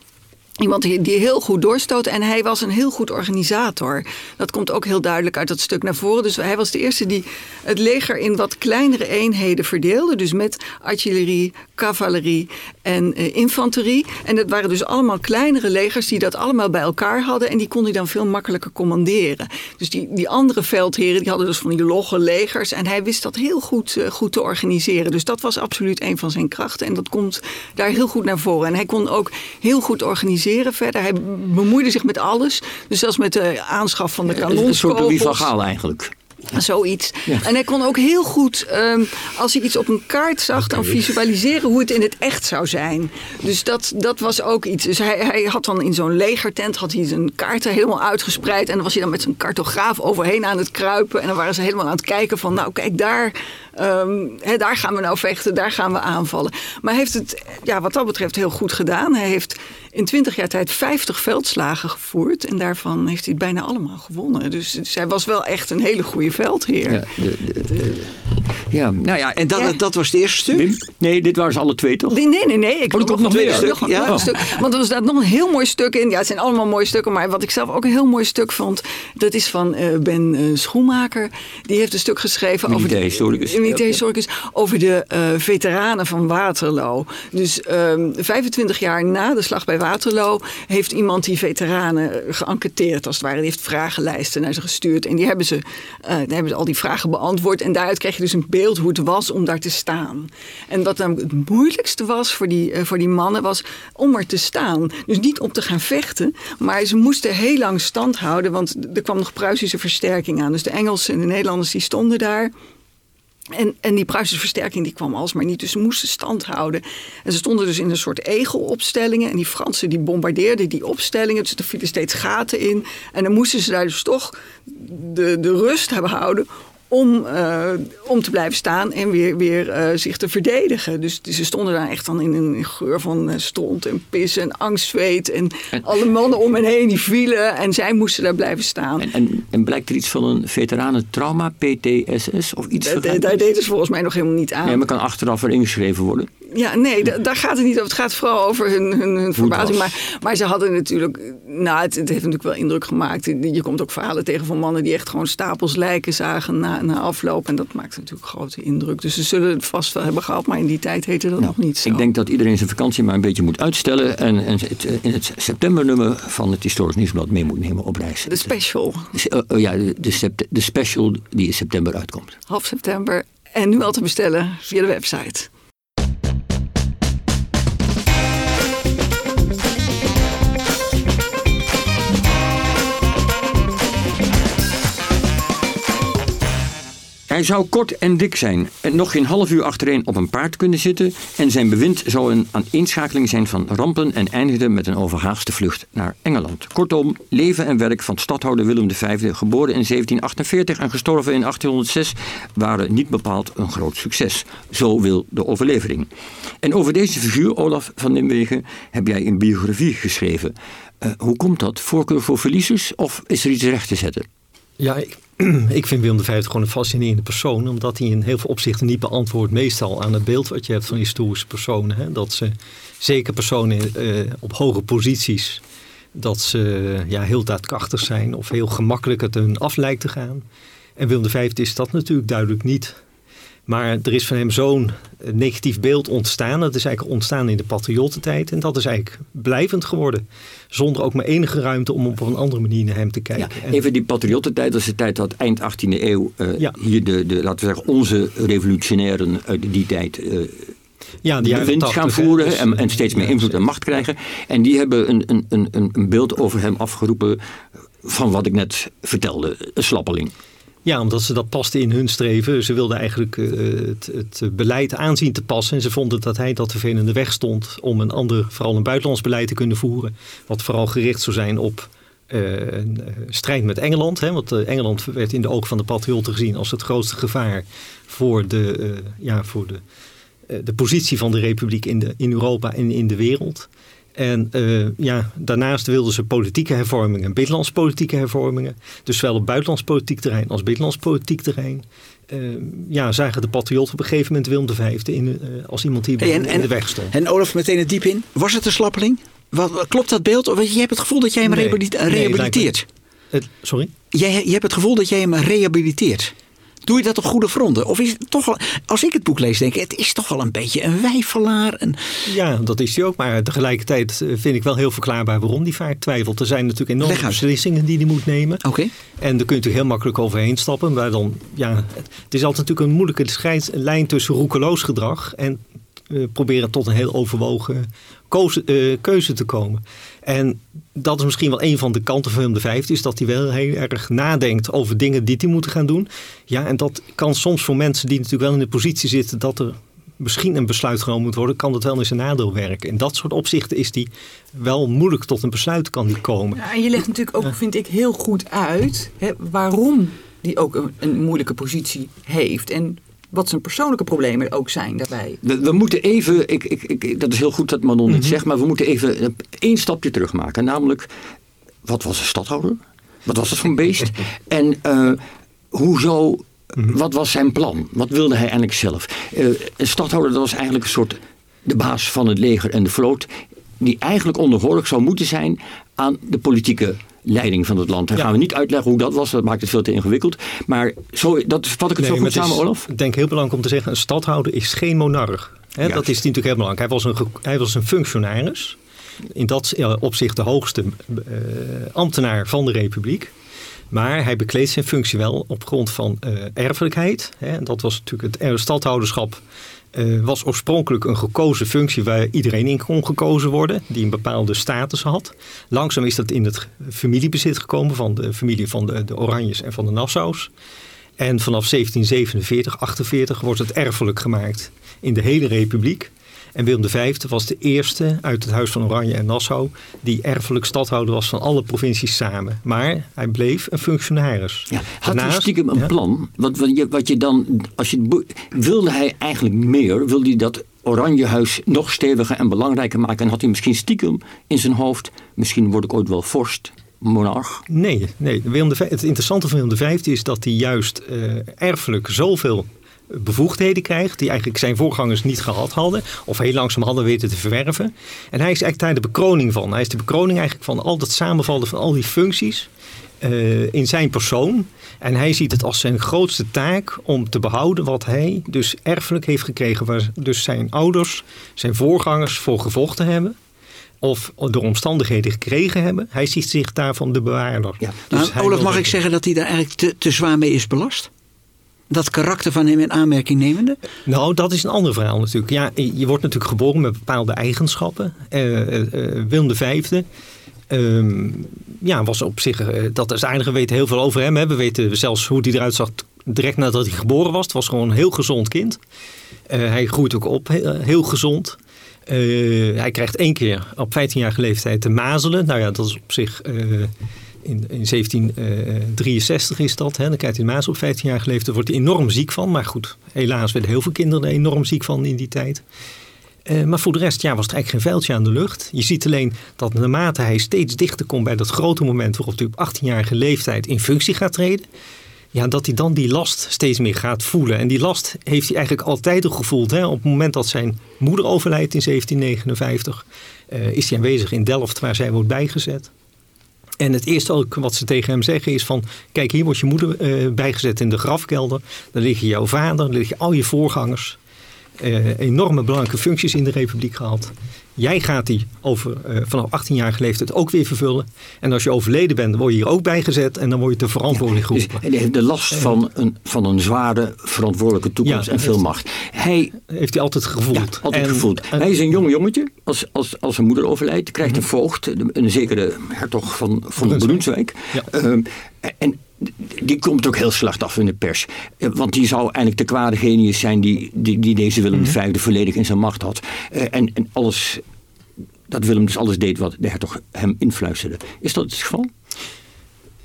Iemand die, heel goed doorstoot en hij was een heel goed organisator. Dat komt ook heel duidelijk uit dat stuk naar voren. Dus hij was de eerste die het leger in wat kleinere eenheden verdeelde. Dus met artillerie, cavalerie en eh, infanterie. En dat waren dus allemaal kleinere legers die dat allemaal bij elkaar hadden. En die kon hij dan veel makkelijker commanderen. Dus die, die andere veldheren die hadden dus van die logge legers. En hij wist dat heel goed, eh, goed te organiseren. Dus dat was absoluut een van zijn krachten. En dat komt daar heel goed naar voren. En hij kon ook heel goed organiseren verder. Hij bemoeide zich met alles. Dus zelfs met de aanschaf van de Een soort Louis van kanonskogels. Gaal eigenlijk. Zoiets. En hij kon ook heel goed, ehm, als hij iets op een kaart zag, dan visualiseren hoe het in het echt zou zijn. Dus dat, dat was ook iets. Dus hij, hij had dan in zo'n legertent had hij zijn kaarten helemaal uitgespreid. En dan was hij dan met zijn cartograaf overheen aan het kruipen. En dan waren ze helemaal aan het kijken van, nou kijk, daar, ehm, daar gaan we nou vechten, daar gaan we aanvallen. Maar hij heeft het, ja, wat dat betreft, heel goed gedaan. Hij heeft in twintig jaar tijd 50 veldslagen gevoerd. En daarvan heeft hij het bijna allemaal gewonnen. Dus, dus hij was wel echt een hele goede veldheer. Ja, de, de, de- ja nou ja, En dat, Ja. dat was het eerste stuk? Nee, dit waren ze alle twee toch? Nee, nee, nee. nee. Ik Oh, er komt nog een meer. stuk. Ja. nog een stuk. Want er staat nog een heel mooi stuk in. Ja, het zijn allemaal mooie stukken. Maar wat ik zelf ook een heel mooi stuk vond. Dat is van eh, Ben eh, Schoenmaker. Die heeft een stuk geschreven over de, historicus. historicus. Over de eh, veteranen van Waterloo. Dus ehm 25 jaar na de slag bij Waterloo. Heeft iemand die veteranen eh, geënquêteerd als het ware. Die heeft vragenlijsten naar ze gestuurd. En die hebben ze, daar hebben ze al die vragen beantwoord. En daaruit kreeg je dus een beeld hoe het was om daar te staan. En wat dan het moeilijkste was voor die, eh, voor die mannen was om er te staan. Dus niet om te gaan vechten, maar ze moesten heel lang stand houden, want er kwam nog Pruisische versterking aan. Dus de Engelsen en de Nederlanders die stonden daar. En, en die Pruisische versterking die kwam alsmaar niet. Dus ze moesten stand houden. En ze stonden dus in een soort egelopstellingen. En die Fransen die bombardeerden die opstellingen. Dus er vielen steeds gaten in. En dan moesten ze daar dus toch de, de rust hebben houden om, eh, om te blijven staan en weer, weer eh, zich te verdedigen. Dus, ze stonden daar echt dan in een geur van uh, stront en pis en angstzweet. En, alle mannen om hen heen die vielen en zij moesten daar blijven staan. En, en, en blijkt er iets van een veteranentrauma, PTSS of iets? Daar deden ze volgens mij nog helemaal niet aan. Ja, maar kan achteraf weer ingeschreven worden? Ja, nee, daar gaat het niet over. Het gaat vooral over hun, hun, hun verbazing. Maar, maar ze hadden natuurlijk, nou, het, het, heeft natuurlijk wel indruk gemaakt. Je komt ook verhalen tegen van mannen die echt gewoon stapels lijken zagen na, na afloop. En dat maakt natuurlijk grote indruk. Dus ze zullen het vast wel hebben gehad, maar in die tijd heette dat nou, nog niet zo. Ik denk dat iedereen zijn vakantie maar een beetje moet uitstellen. En, en het, eh, in het septembernummer van het Historisch Nieuwsblad mee moet nemen op reis. De special. Uh, ja, de, de, de special die in september uitkomt. Half september. En nu al te bestellen via de website. Hij zou kort en dik zijn en nog geen half uur achtereen op een paard kunnen zitten en zijn bewind zou een aaneenschakeling zijn van rampen en eindigde met een overhaaste vlucht naar Engeland. Kortom, leven en werk van stadhouder Willem V, geboren in 1748 en gestorven in 1806, waren niet bepaald een groot succes. Zo wil de overlevering. En over deze figuur, Olaf van Nimwegen, heb jij een biografie geschreven. Uh, hoe komt dat? Voorkeur voor verliezers of is er iets recht te zetten? Ja, ik, ik vind Willem V gewoon een fascinerende persoon. Omdat hij in heel veel opzichten niet beantwoordt meestal aan het beeld wat je hebt van historische personen. Hè? Dat ze, zeker personen uh, op hoge posities, dat ze ja, heel daadkrachtig zijn of heel gemakkelijk het hun af lijkt te gaan. En Willem V is dat natuurlijk duidelijk niet. Maar er is van hem zo'n negatief beeld ontstaan. Dat is eigenlijk ontstaan in de patriottentijd. En dat is eigenlijk blijvend geworden. Zonder ook maar enige ruimte om op een andere manier naar hem te kijken. Ja, even die patriottentijd. Dat is de tijd dat eind 18e eeuw uh, hier de, de, laten we zeggen, onze revolutionairen uit die tijd... Uh, ja, de bewind gaan voeren dus- en, en, steeds meer invloed en macht krijgen. En die hebben een, een, een, een beeld over hem afgeroepen van wat ik net vertelde, een slappeling. Ja, omdat ze dat paste in hun streven. Ze wilden eigenlijk uh, het, het, beleid aanzien te passen. En ze vonden dat hij dat te in de weg stond om een ander, vooral een buitenlands beleid te kunnen voeren. Wat vooral gericht zou zijn op uh, een strijd met Engeland. Hè? Want Engeland werd in de ogen van de patriotten gezien als het grootste gevaar voor de, ja, voor de, de positie van de republiek in, de, in Europa en in de wereld. En uh, ja, daarnaast wilden ze politieke hervormingen, binnenlands politieke hervormingen. Dus zowel op buitenlands politiek terrein als binnenlands politiek terrein. Uh, ja, zagen de patriotten op een gegeven moment Willem V in, uh, als iemand die hey, en, in de weg stond. En Olaf meteen het diep in. Was het een slappeling? Wat, klopt dat beeld? Of je hebt het gevoel dat jij hem nee, rehabiliteert? Nee, sorry? Jij, je hebt het gevoel dat jij hem rehabiliteert. Doe je dat op goede gronden? Of is het toch wel, als ik het boek lees, denk ik, het is toch wel een beetje een wijfelaar. Een... Ja, dat is hij ook. Maar tegelijkertijd eh, vind ik wel heel verklaarbaar waarom die vaak twijfelt. Er zijn natuurlijk enorme beslissingen die hij moet nemen. Oké. En daar kun je natuurlijk heel makkelijk overheen stappen. Maar dan, ja, het is altijd natuurlijk een moeilijke scheidslijn tussen roekeloos gedrag en uh, proberen tot een heel overwogen keuze, uh, keuze te komen. En dat is misschien wel een van de kanten van hem de vijfde, is dat hij wel heel erg nadenkt over dingen die hij moet gaan doen. Ja, en dat kan soms voor mensen die natuurlijk wel in de positie zitten dat er misschien een besluit genomen moet worden, kan dat wel in zijn nadeel werken. In dat soort opzichten is die wel moeilijk tot een besluit kan die komen. Ja, en je legt natuurlijk ook, vind ik, heel goed uit hè, waarom die ook een, een moeilijke positie heeft. En wat zijn persoonlijke problemen ook zijn daarbij. We, we moeten even, ik, ik, ik, dat is heel goed dat Manon mm -hmm. zegt, maar we moeten even één stapje terug maken. Namelijk, wat was een stadhouder? Wat was dat voor een beest? en uh, hoezo, mhm. wat was zijn plan? Wat wilde hij eigenlijk zelf? Uh, een stadhouder dat was eigenlijk een soort de baas van het leger en de vloot. Die eigenlijk onderhoorig zou moeten zijn aan de politieke leiding van het land. Dan gaan we niet uitleggen hoe dat was, dat maakt het veel te ingewikkeld. Maar zo, dat vat ik het nee, zo goed samen, Olaf? Ik denk heel belangrijk om te zeggen, een stadhouder is geen monarch. He, dat is natuurlijk heel belangrijk. Hij was een, hij was een functionaris. In dat opzicht de hoogste uh, ambtenaar van de republiek. Maar hij bekleedt zijn functie wel op grond van uh, erfelijkheid. Hè. Dat was natuurlijk het stadhouderschap uh, was oorspronkelijk een gekozen functie waar iedereen in kon gekozen worden, die een bepaalde status had. Langzaam is dat in het familiebezit gekomen van de familie van de, de Oranjes en van de Nassau's. En vanaf 1747, 48 wordt het erfelijk gemaakt in de hele republiek. En Willem V was de eerste uit het Huis van Oranje en Nassau die erfelijk stadhouder was van alle provincies samen. Maar hij bleef een functionaris. Ja, had hij stiekem een ja. plan? Wat, wat, je, wat je dan, als je, wilde hij eigenlijk meer? Wilde hij dat Oranjehuis nog steviger en belangrijker maken? En had hij misschien stiekem in zijn hoofd, misschien word ik ooit wel vorst, monarch? Nee, nee. Willem de V, het interessante van Willem V is dat hij juist eh, erfelijk zoveel bevoegdheden krijgt die eigenlijk zijn voorgangers niet gehad hadden of heel langzaam hadden weten te verwerven. En hij is eigenlijk daar de bekroning van. Hij is de bekroning eigenlijk van al dat samenvallen van al die functies eh, in zijn persoon. En hij ziet het als zijn grootste taak om te behouden wat hij dus erfelijk heeft gekregen, waar dus zijn ouders, zijn voorgangers voor gevochten hebben. Of door omstandigheden gekregen hebben. Hij ziet zich daarvan de bewaarder. Ja. Dus Nou, Olaf, mag ik zeggen dat hij daar eigenlijk te, te zwaar mee is belast? Dat karakter van hem in aanmerking nemende? Nou, dat is een ander verhaal natuurlijk. Ja, je wordt natuurlijk geboren met bepaalde eigenschappen. Eh, eh, Willem ehm, ja, was op zich, dat is aardig, we weten heel veel over hem. Hè. We weten zelfs hoe hij eruit zag direct nadat hij geboren was. Het was gewoon een heel gezond kind. Hij groeit ook op, heel, gezond. Hij krijgt één keer op 15-jarige leeftijd de mazelen. Nou ja, dat is op zich... eh, in, in 1763 is dat. Hè. Dan krijgt hij de mazelen op 15 jaar leeftijd. Daar wordt hij enorm ziek van. Maar goed, helaas werden heel veel kinderen er enorm ziek van in die tijd. Eh, maar voor de rest ja, was er eigenlijk geen vuiltje aan de lucht. Je ziet alleen dat naarmate hij steeds dichter komt bij dat grote moment waarop hij op 18-jarige leeftijd in functie gaat treden. Ja, dat hij dan die last steeds meer gaat voelen. En die last heeft hij eigenlijk altijd al gevoeld. Hè. Op het moment dat zijn moeder overlijdt in 1759, eh, is hij aanwezig in Delft waar zij wordt bijgezet. En het eerste wat ze tegen hem zeggen is van... kijk, hier wordt je moeder eh, bijgezet in de grafkelder. Daar liggen jouw vader, daar liggen al je voorgangers. Eh, enorme belangrijke functies in de republiek gehad. Jij gaat die over, eh, vanaf 18 jaar leeftijd ook weer vervullen. En als je overleden bent, dan word je hier ook bijgezet... en dan word je te verantwoording Dus geroepen. hij heeft de last van een, van een zware, verantwoordelijke toekomst Ja, en veel heeft- macht. Hij Heeft hij altijd gevoeld. Ja, altijd En- gevoeld. en- Hij is een jong jongetje. Als, als, als zijn moeder overlijdt, krijgt Mhm. een voogd, een, zekere hertog van, van Brunswijk. Brunswijk. Ja. Ehm, en die komt ook heel slecht af in de pers. Eh, Want die zou eigenlijk de kwade genius zijn die, die, die deze Willem Mhm. V volledig in zijn macht had. Eh, en, en alles, dat Willem dus alles deed wat de hertog hem influisterde. Is dat het geval?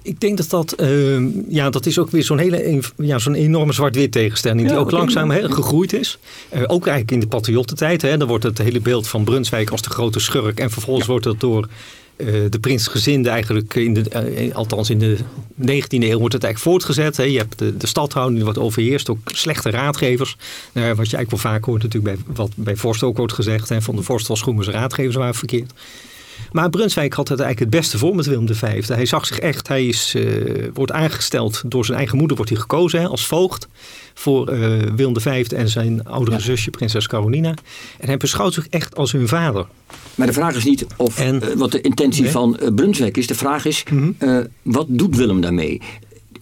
Ik denk dat dat, ehm, ja, dat is ook weer zo'n hele, ja, zo'n enorme zwart-wit tegenstelling. Ja, die ook langzaam gegroeid is. Eh, ook eigenlijk in de patriottentijd. Hè, dan wordt het hele beeld van Brunswijk als de grote schurk. En vervolgens wordt dat door eh, de prinsgezinde eigenlijk, in de, eh, althans in de 19e eeuw, wordt het eigenlijk voortgezet. Hè. Je hebt de, de stadhouder die wordt overheerst. Ook slechte raadgevers. Eh, wat je eigenlijk wel vaak hoort natuurlijk bij, wat bij Vorst ook wordt gezegd. Hè, van de Vorst was goed, raadgevers waren verkeerd. Maar Brunswijk had het eigenlijk het beste voor met Willem V. Hij zag zich echt, hij is, eh, wordt aangesteld door zijn eigen moeder, wordt hij gekozen hè, als voogd voor eh, Willem V en zijn oudere zusje, prinses Carolina. En hij beschouwt zich echt als hun vader. Maar de vraag is niet of, En- eh, wat de intentie Nee. van Brunswijk is. De vraag is, Mhm. wat doet Willem daarmee?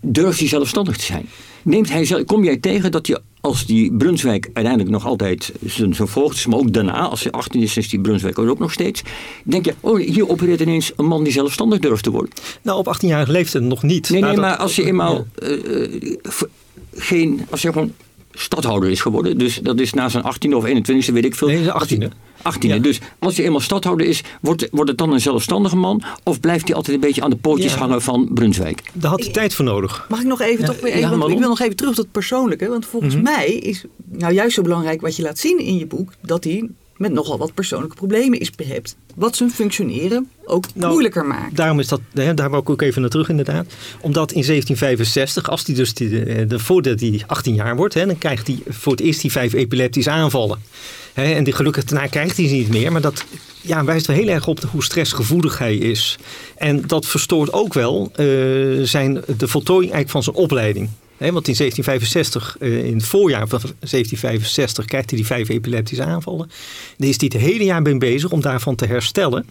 Durft hij zelfstandig te zijn? Neemt hij, zelf- kom jij tegen dat je als die Brunswijk uiteindelijk nog altijd zijn zijn voogd is, maar ook daarna, als hij 18 is, is die Brunswijk ook nog steeds. Denk je, oh, hier opereert ineens een man die zelfstandig durft te worden. Nou, op 18-jarige leeftijd nog niet. Nee, nee, dat- maar als je eenmaal eh, eh, geen, als je gewoon stadhouder is geworden, dus dat is na zijn 18e of 21e, weet ik veel. Nee, zijn Als hij- 18e. 18e. Ja. Dus als je eenmaal stadhouder is, wordt, wordt het dan een zelfstandige man? Of blijft hij altijd een beetje aan de pootjes Ja. hangen van Brunswijk? Daar had hij tijd voor nodig. Mag ik nog even, Ja, toch weer even want ik wil nog even terug tot het persoonlijke. Want volgens mij is nou juist zo belangrijk wat je laat zien in je boek, dat hij met nogal wat persoonlijke problemen is behept. Wat zijn functioneren ook Nou, moeilijker maakt. Daarom is dat, hè, daar wou ik ook even naar terug inderdaad. Omdat in 1765, als hij dus die, de, voordat hij 18 jaar wordt, hè, dan krijgt hij voor het eerst die vijf epileptische aanvallen. Hè, en die, gelukkig daarna krijgt hij ze niet meer. Maar dat ja, wijst wel heel erg op hoe stressgevoelig hij is. En dat verstoort ook wel eh, zijn, de voltooiing eigenlijk van zijn opleiding. Hè, want in 1765, eh, in het voorjaar van 1765, krijgt hij die vijf epileptische aanvallen. Daar is hij het hele jaar mee bezig om daarvan te herstellen.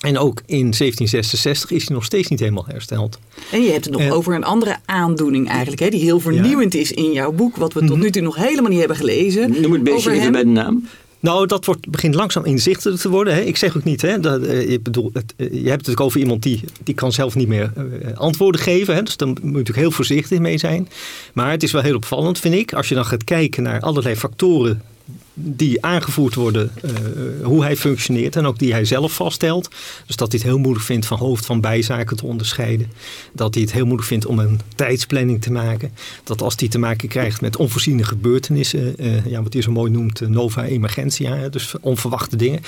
En ook in 1766 is hij nog steeds niet helemaal hersteld. En je hebt het nog En- over een andere aandoening eigenlijk, hè, die heel vernieuwend is in jouw boek, wat we tot Mhm. nu toe nog helemaal niet hebben gelezen. Noem het beestje Over even bij de naam. Nou, dat wordt, begint langzaam inzichtelijk te worden. Hè. Ik zeg ook niet, hè, dat, eh, bedoel, eh, je hebt het natuurlijk over iemand die, die kan zelf niet meer eh, antwoorden geven. Hè. Dus daar moet je natuurlijk heel voorzichtig mee zijn. Maar het is wel heel opvallend, vind ik. Als je dan gaat kijken naar allerlei factoren die aangevoerd worden, eh, hoe hij functioneert en ook die hij zelf vaststelt. Dus dat hij het heel moeilijk vindt van hoofd van bijzaken te onderscheiden. Dat hij het heel moeilijk vindt om een tijdsplanning te maken. Dat als hij te maken krijgt met onvoorziene gebeurtenissen, uh, ja, wat hij zo mooi noemt, nova emergentia, dus onverwachte dingen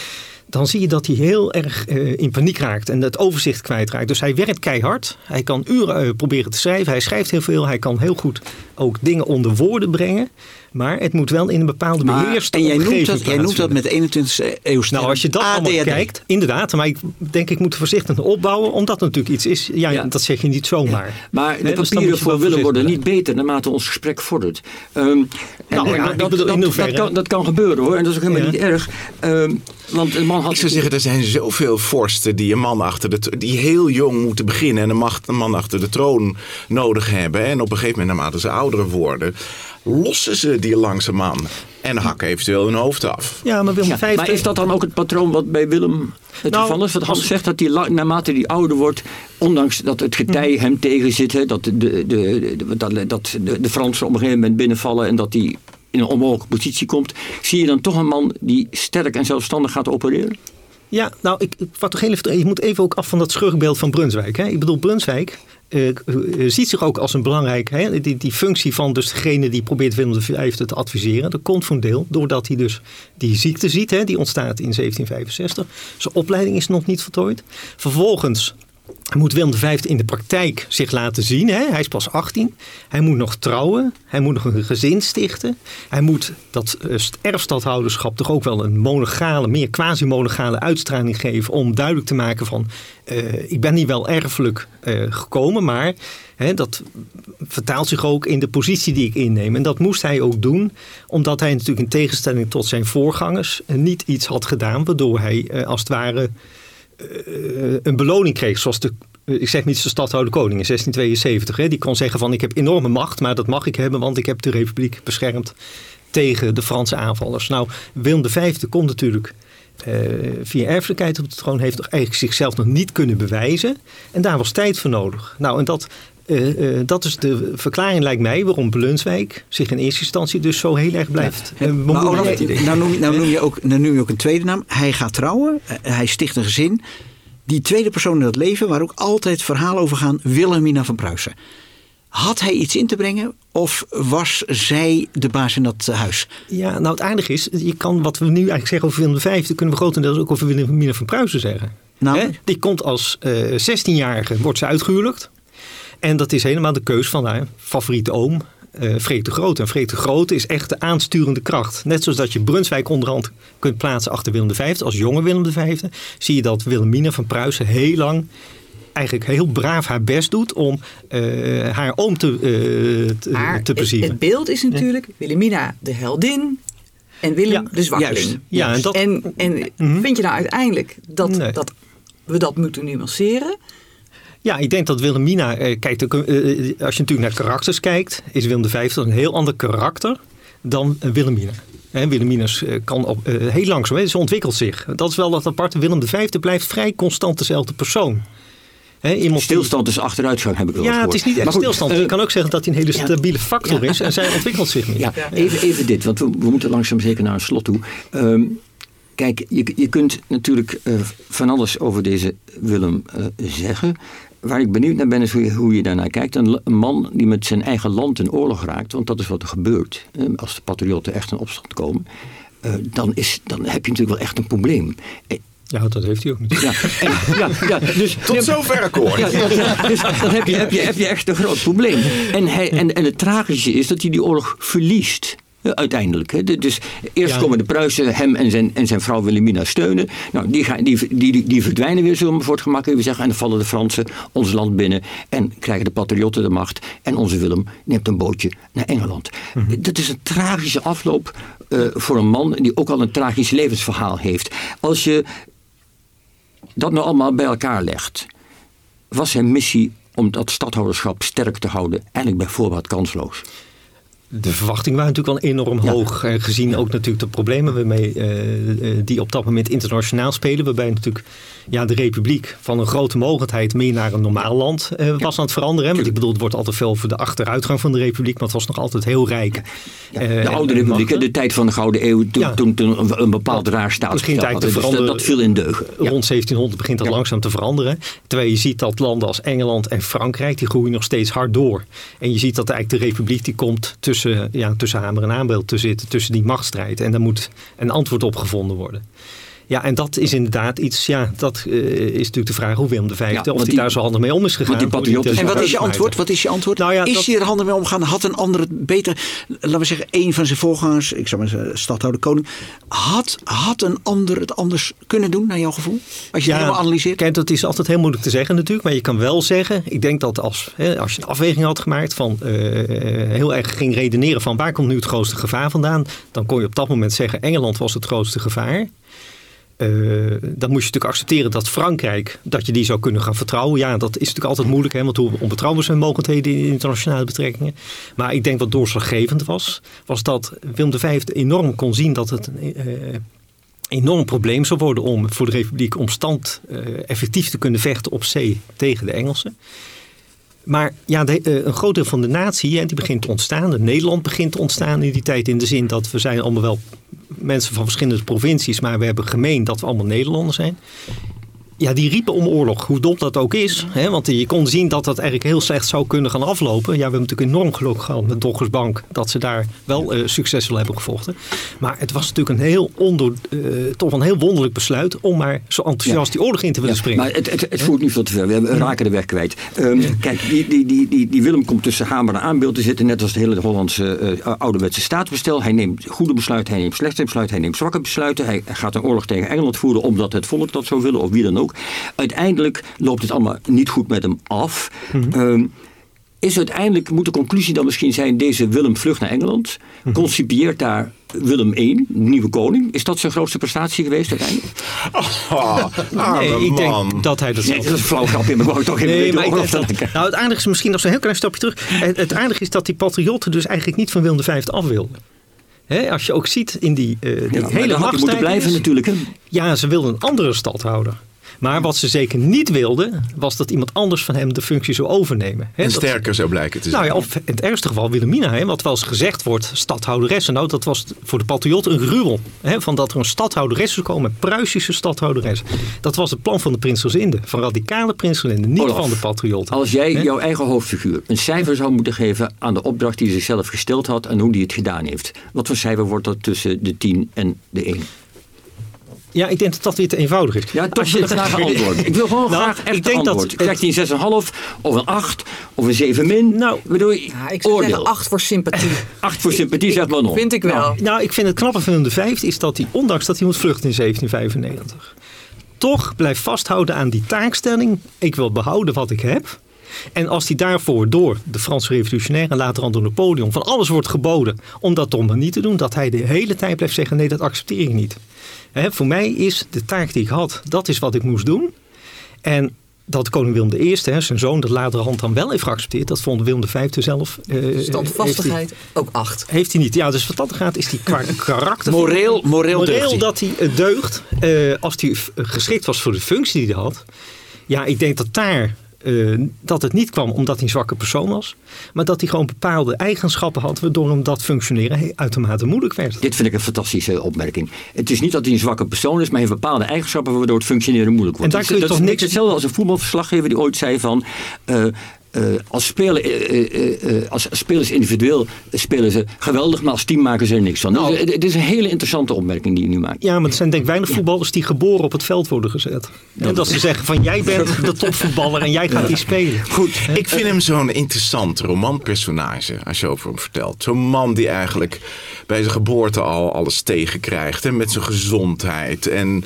dan zie je dat hij heel erg in paniek raakt en het overzicht kwijtraakt. Dus hij werkt keihard. Hij kan uren proberen te schrijven. Hij schrijft heel veel. Hij kan heel goed ook dingen onder woorden brengen. Maar het moet wel in een bepaalde beheerste En jij noemt, dat, jij noemt dat met 21e eeuw Nou, als je dat ADHD. allemaal kijkt, inderdaad. Maar ik denk, ik moet voorzichtig opbouwen, omdat het natuurlijk iets is. Ja, ja. dat zeg je niet zomaar. Ja. Maar de nee, dus papieren voor Willem worden niet beter naarmate ons gesprek vordert. Um, nou, ja, dat, dat, dat, kan, dat kan gebeuren hoor. En dat is ook helemaal niet erg. Um, want een man had ik zou zeggen, er zijn zoveel vorsten die een man achter de die heel jong moeten beginnen en een, macht, een man achter de troon nodig hebben. En op een gegeven moment, naarmate ze ouder worden, lossen ze die langzaamaan en hakken eventueel hun hoofd af. Ja, maar Willem ja, Maar is dat dan ook het patroon wat bij Willem het nou, geval is? Wat Hans zegt, dat hij naarmate hij ouder wordt, ondanks dat het getij hem tegenzit, dat, de, de, de, dat, dat de, de Fransen op een gegeven moment binnenvallen en dat hij in een onmogelijke positie komt, zie je dan toch een man die sterk en zelfstandig gaat opereren? Ja, nou, ik, wat toch even, je moet even ook af van dat schurkbeeld van Brunswijk. Hè? Ik bedoel, Brunswijk uh, ziet zich ook als een belangrijk, hè, die, die functie van dus degene die probeert Willem V te adviseren. Dat komt voor een deel doordat hij dus die ziekte ziet, hè, die ontstaat in 1765. Zijn opleiding is nog niet voltooid. Vervolgens moet Willem V in de praktijk zich laten zien. Hè? Hij is pas 18. Hij moet nog trouwen. Hij moet nog een gezin stichten. Hij moet dat eh, erfstadhouderschap toch ook wel een monogale, meer quasi-monogale uitstraling geven. Om duidelijk te maken van, uh, ik ben hier wel erfelijk uh, gekomen, maar hè, dat vertaalt zich ook in de positie die ik inneem. En dat moest hij ook doen, omdat hij natuurlijk in tegenstelling tot zijn voorgangers niet iets had gedaan, waardoor hij als het ware eh, een beloning kreeg, zoals de ik zeg niet de stadhouder koning in 1672. Hè, die kon zeggen van ik heb enorme macht, maar dat mag ik hebben, want ik heb de republiek beschermd tegen de Franse aanvallers. Nou, Willem V kon natuurlijk uh, via erfelijkheid op de troon heeft eigenlijk zichzelf nog niet kunnen bewijzen. En daar was tijd voor nodig. Nou, en dat, uh, uh, dat is de verklaring, lijkt mij, waarom Blunswijk zich in eerste instantie dus zo heel erg blijft. Ja. maar Olaf, nou, noem, nou, noem je ook, nou noem je ook een tweede naam. Hij gaat trouwen, hij sticht een gezin. Die tweede persoon in dat leven, waar ook altijd verhalen over gaan, Wilhelmina van Pruisen. Had hij iets in te brengen of was zij de baas in dat huis? Ja, nou het aardige is, je kan wat we nu eigenlijk zeggen over Willem V, dat kunnen we grotendeels ook over Wilhelmina van Pruisen zeggen. Nou, Die komt als uh, eh, 16-jarige, wordt ze uitgehuwelijkd. En dat is helemaal de keus van haar favoriete oom, uh, Freek de Groot. En Freek de Groot is echt de aansturende kracht. Net zoals dat je Brunswijk onderhand kunt plaatsen achter Willem V. Als jonge Willem V. Zie je dat Wilhelmina van Pruisen heel lang eigenlijk heel braaf haar best doet om uh, haar oom te, uh, te, te plezieren. Het beeld is natuurlijk Wilhelmina de heldin en Willem de zwakkeling. Ja, en, dat, en, en mhm. vind je nou uiteindelijk dat, dat we dat moeten nuanceren? Ja, ik denk dat Wilhelmina, eh, kijk, eh, als je natuurlijk naar karakters kijkt, is Willem V een heel ander karakter dan Wilhelmina. En Wilhelmina kan op, heel langzaam, ze ontwikkelt zich. Dat is wel dat aparte. Willem V blijft vrij constant dezelfde persoon. He, stilstand is achteruitgang, heb ik wel Ja, het is niet echt stilstand. je kan ook zeggen dat hij een hele stabiele factor is en zij ontwikkelt zich niet. Ja, even, even dit, want we, we, moeten langzaam zeker naar een slot toe. Um, kijk, je, je kunt natuurlijk uh, van alles over deze Willem uh, zeggen waar ik benieuwd naar ben, is hoe je, hoe je daarnaar kijkt. Een, man die met zijn eigen land in oorlog raakt, want dat is wat er gebeurt. Als de patriotten echt in opstand komen, eh, dan, is, dan heb je natuurlijk wel echt een probleem. Eh, ja, dat heeft hij ook niet. Ja, ja, ja, dus, Tot zover akkoord. Ja, dus dan heb je, heb, je, heb je echt een groot probleem. En, hij, en, en het tragische is dat hij die oorlog verliest. Uiteindelijk. Hè. Dus eerst komen de Pruisen hem en zijn, en zijn vrouw Wilhelmina steunen. Nou, die, gaan, die, die, die verdwijnen weer, zullen we voor het gemak even zeggen. En dan vallen de Fransen ons land binnen. En krijgen de patriotten de macht. En onze Willem neemt een bootje naar Engeland. Mhm. Dat is een tragische afloop uh, voor een man die ook al een tragisch levensverhaal heeft. Als je dat nou allemaal bij elkaar legt. Was zijn missie om dat stadhouderschap sterk te houden eigenlijk bij voorbaat kansloos? De verwachtingen waren natuurlijk wel enorm hoog. eh, gezien ook natuurlijk de problemen waarmee, eh, eh, die op dat moment internationaal spelen. Waarbij natuurlijk ja, de republiek van een grote mogendheid meer naar een normaal land was aan het veranderen. hè. Want ik bedoel, het wordt altijd veel over de achteruitgang van de republiek. Maar het was nog altijd heel rijk. Ja, de oude republiek, de tijd van de Gouden Eeuw, toen, toen, toen een, bepaald raar had. te Dus dat, veranderen. dat viel in deugen. Rond 1700 begint dat langzaam te veranderen. Terwijl je ziet dat landen als Engeland en Frankrijk, die groeien nog steeds hard door. En je ziet dat eigenlijk de republiek die komt tussen, ja, tussen hamer en aanbeeld te zitten, tussen die machtsstrijd. En daar moet een antwoord op gevonden worden. Ja, en dat is inderdaad iets, ja, dat eh, is natuurlijk de vraag hoe Willem V, Ja, of hij die- daar zo handig mee om is gegaan. die En wat is je antwoord? Wat is je antwoord? Nou ja, is dat- hij er handen mee omgaan? Had een ander het beter, laten we zeggen, een van zijn voorgangers, ik zou maar zeggen, stadhouder koning, had, had een ander het anders kunnen doen, naar jouw gevoel? Als je het helemaal analyseert. Kijk, dat is altijd heel moeilijk te zeggen natuurlijk. Maar je kan wel zeggen, ik denk dat als, hè, als je een afweging had gemaakt van eh, heel erg ging redeneren van waar komt nu het grootste gevaar vandaan. Dan kon je op dat moment zeggen Engeland was het grootste gevaar. Eh, dan moest je natuurlijk accepteren dat Frankrijk, dat je die zou kunnen gaan vertrouwen. Ja, dat is natuurlijk altijd moeilijk, hè, want hoe onbetrouwbaar zijn mogendheden in internationale betrekkingen. Maar ik denk wat doorslaggevend was, was dat Willem V enorm kon zien dat het een eh, enorm probleem zou worden om voor de Republiek om stand eh, effectief te kunnen vechten op zee tegen de Engelsen. Maar ja, eh, een groot deel van de natie die begint te ontstaan. De Nederland begint te ontstaan in die tijd in de zin dat we zijn allemaal wel mensen van verschillende provincies, maar we hebben gemeen dat we allemaal Nederlanders zijn. Ja, die riepen om oorlog, hoe dom dat ook is. Hè? Want je kon zien dat dat eigenlijk heel slecht zou kunnen gaan aflopen. Ja, we hebben natuurlijk enorm geluk gehad met Doggersbank. Dat ze daar wel eh, succesvol hebben gevochten. Maar het was natuurlijk een heel, onder, eh, toch een heel wonderlijk besluit... om maar zo enthousiast die oorlog in te willen Ja, springen. Maar het, het, het voert niet veel te ver. We raken de weg kwijt. Ehm, Kijk, die, die, die, die, die Willem komt tussen hamer en aanbeeld te zitten. Net als het hele Hollandse eh, ouderwetse staatsbestel. Hij neemt goede besluiten, hij neemt slechte besluiten. Hij neemt zwakke besluiten. Hij gaat een oorlog tegen Engeland voeren omdat het volk dat zou willen. Of wie dan ook. Uiteindelijk loopt het allemaal niet goed met hem af. Ehm, is uiteindelijk, moet de conclusie dan misschien zijn... deze Willem vlucht naar Engeland. Concipieert daar Willem I, nieuwe koning. Is dat zijn grootste prestatie geweest uiteindelijk? Oh, arme nee, ik man. denk dat hij dat Nee, zelf dat is een flauw grapje, maar ik wou toch even Nee, maar ik denk dat, nou, het aardige is misschien nog zo'n heel klein stapje terug. Het, het aardige is dat die patriotten dus eigenlijk niet van Willem V af wilden. Hè, als je ook ziet in die, eh, die Ja, hele hij moeten machtsstrijd blijven natuurlijk. Hè? Ja, ze wilden een andere stadhouder. Maar wat ze zeker niet wilden, was dat iemand anders van hem de functie zou overnemen. Hè, En dat- sterker zou blijken te zijn. nou ja, of in het ergste geval Wilhelmina, wat wel eens gezegd wordt, stadhouderes. Nou, dat was voor de patriot een gruwel. Hè, van dat er een stadhouderes zou komen, een Pruisische stadhouderes. Dat was het plan van de prinsesinde, van radicale prinsesinde, niet Olaf, van de patriotten. Als jij jouw eigen hoofdfiguur een cijfer zou moeten geven aan de opdracht die hij zichzelf gesteld had en hoe hij het gedaan heeft. Wat voor cijfer wordt dat tussen de 10 en de 1? Ja, ik denk dat dat weer te eenvoudig is. Ja, toch wil ik graag een antwoord. Ik wil gewoon Nou, graag echt ik denk een dat antwoord. Krijgt hij een 6,5 of een 8 of een 7 min? Nou, Bedoel, Ja, ik zou oordeel. zeggen acht voor sympathie. 8 voor sympathie, zeg maar nog. Vind ik wel. Nou, ik vind het knappe van de vijfde is dat hij, ondanks dat hij moet vluchten in 1795, toch blijft vasthouden aan die taakstelling. Ik wil behouden wat ik heb. En als hij daarvoor door de Franse revolutionaire en later aan door Napoleon van alles wordt geboden om dat toch maar niet te doen, dat hij de hele tijd blijft zeggen: nee, dat accepteer ik niet. Hè, voor mij is de taak die ik had, dat is wat ik moest doen. En dat koning Willem I, hè, zijn zoon, dat laterhand dan wel heeft geaccepteerd, dat vond Willem V zelf. eh, hij- Standvastigheid, ook acht. heeft hij niet. Ja, dus wat dat gaat, is hij qua karakter. Moreel, moreel, moreel dat hij eh, deugt. eh, als hij geschikt was voor de functie die hij had. Ja, ik denk dat daar. Eh, dat het niet kwam omdat hij een zwakke persoon was. Maar dat hij gewoon bepaalde eigenschappen had. waardoor hem dat functioneren uitermate moeilijk werd. Dit vind ik een fantastische opmerking. Het is niet dat hij een zwakke persoon is, maar hij heeft bepaalde eigenschappen waardoor het functioneren moeilijk wordt. En daar dat kun je is, toch dat is niks- hetzelfde als een voetbalverslaggever die ooit zei van. eh, eh, als, speler, eh, eh, eh, als spelers individueel spelen ze geweldig, maar als team maken ze er niks van. Nou. Dus, eh, het is een hele interessante opmerking die je nu maakt. Ja, maar er zijn denk ik weinig voetballers die geboren op het veld worden gezet. En dat ze zeggen van jij bent de topvoetballer en jij gaat die spelen. Goed, ik vind hem zo'n interessant romanpersonage als je over hem vertelt. Zo'n man die eigenlijk bij zijn geboorte al alles tegenkrijgt. Hè, met zijn gezondheid. En,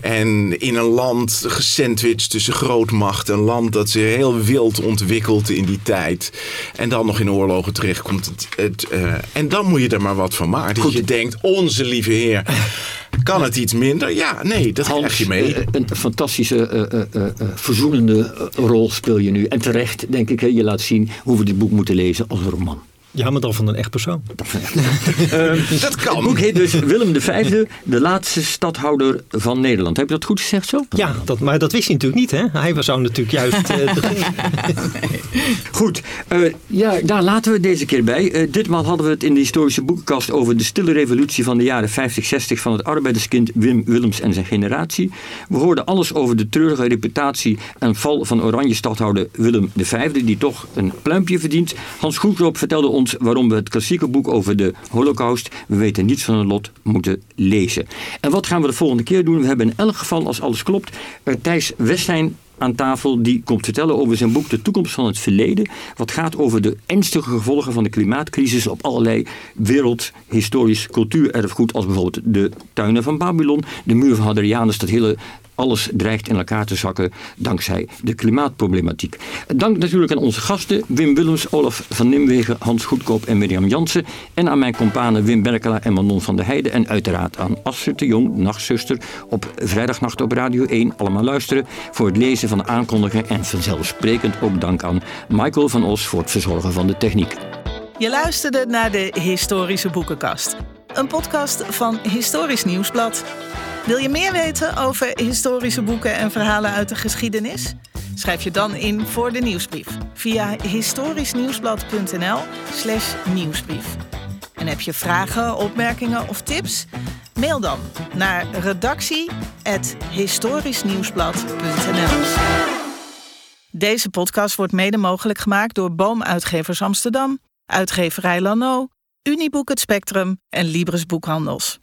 en in een land gesandwiched tussen grootmacht. Een land dat zich heel wild ontwikkelt in die tijd. En dan nog in oorlogen terechtkomt. Het, het, eh, en dan moet je er maar wat van maken. Dat je denkt, onze lieve heer... Kan het iets minder? Ja, nee, dat krijg Hans, je mee. eh, een fantastische, eh, verzoenende rol speel je nu. En terecht, denk ik, je laat zien hoe we dit boek moeten lezen als een roman. Ja, maar dan van een echt persoon. Dat Het kan. boek heet dus Willem V, de laatste stadhouder van Nederland. Heb je dat goed gezegd zo? Ja, dat, maar dat wist hij natuurlijk niet. Hè? Hij zou natuurlijk juist... eh, Goed, eh, ja, daar laten we het deze keer bij. Eh, ditmaal hadden we het in de historische boekenkast over de stille revolutie van de jaren 50, 60 van het arbeiderskind Wim Willems en zijn generatie. We hoorden alles over de treurige reputatie en val van oranje stadhouder Willem V, die toch een pluimpje verdient. Hans Goedkoop vertelde ons waarom we het klassieke boek over de holocaust, we weten niets van het lot, moeten lezen. En wat gaan we de volgende keer doen? We hebben in elk geval, als alles klopt, Thijs Westijn aan tafel die komt vertellen over zijn boek De toekomst van het verleden. Wat gaat over de ernstige gevolgen van de klimaatcrisis op allerlei wereldhistorisch cultuurerfgoed. Als bijvoorbeeld de tuinen van Babylon, de muur van Hadrianus. Dat hele alles dreigt in elkaar te zakken dankzij de klimaatproblematiek. Dank natuurlijk aan onze gasten Wim Willems, Olaf van Nimwegen, Hans Goedkoop en Mirjam Jansen. En aan mijn companen Wim Berkela en Manon van der Heijden. En uiteraard aan Astrid de Jong, nachtzuster, op vrijdagnacht op Radio 1. Allemaal luisteren voor het lezen van de aankondigingen. En vanzelfsprekend ook dank aan Michael van Os voor het verzorgen van de techniek. Je luisterde naar de Historische Boekenkast. Een podcast van Historisch Nieuwsblad. Wil je meer weten over historische boeken en verhalen uit de geschiedenis? Schrijf je dan in voor de nieuwsbrief via historischnieuwsblad.nl slash nieuwsbrief. En heb je vragen, opmerkingen of tips? Mail dan naar redactie.historischnieuwsblad.nl Deze podcast wordt mede mogelijk gemaakt door Boomuitgevers Amsterdam, Uitgeverij Lano, Uniboek Het Spectrum en Libris Boekhandels.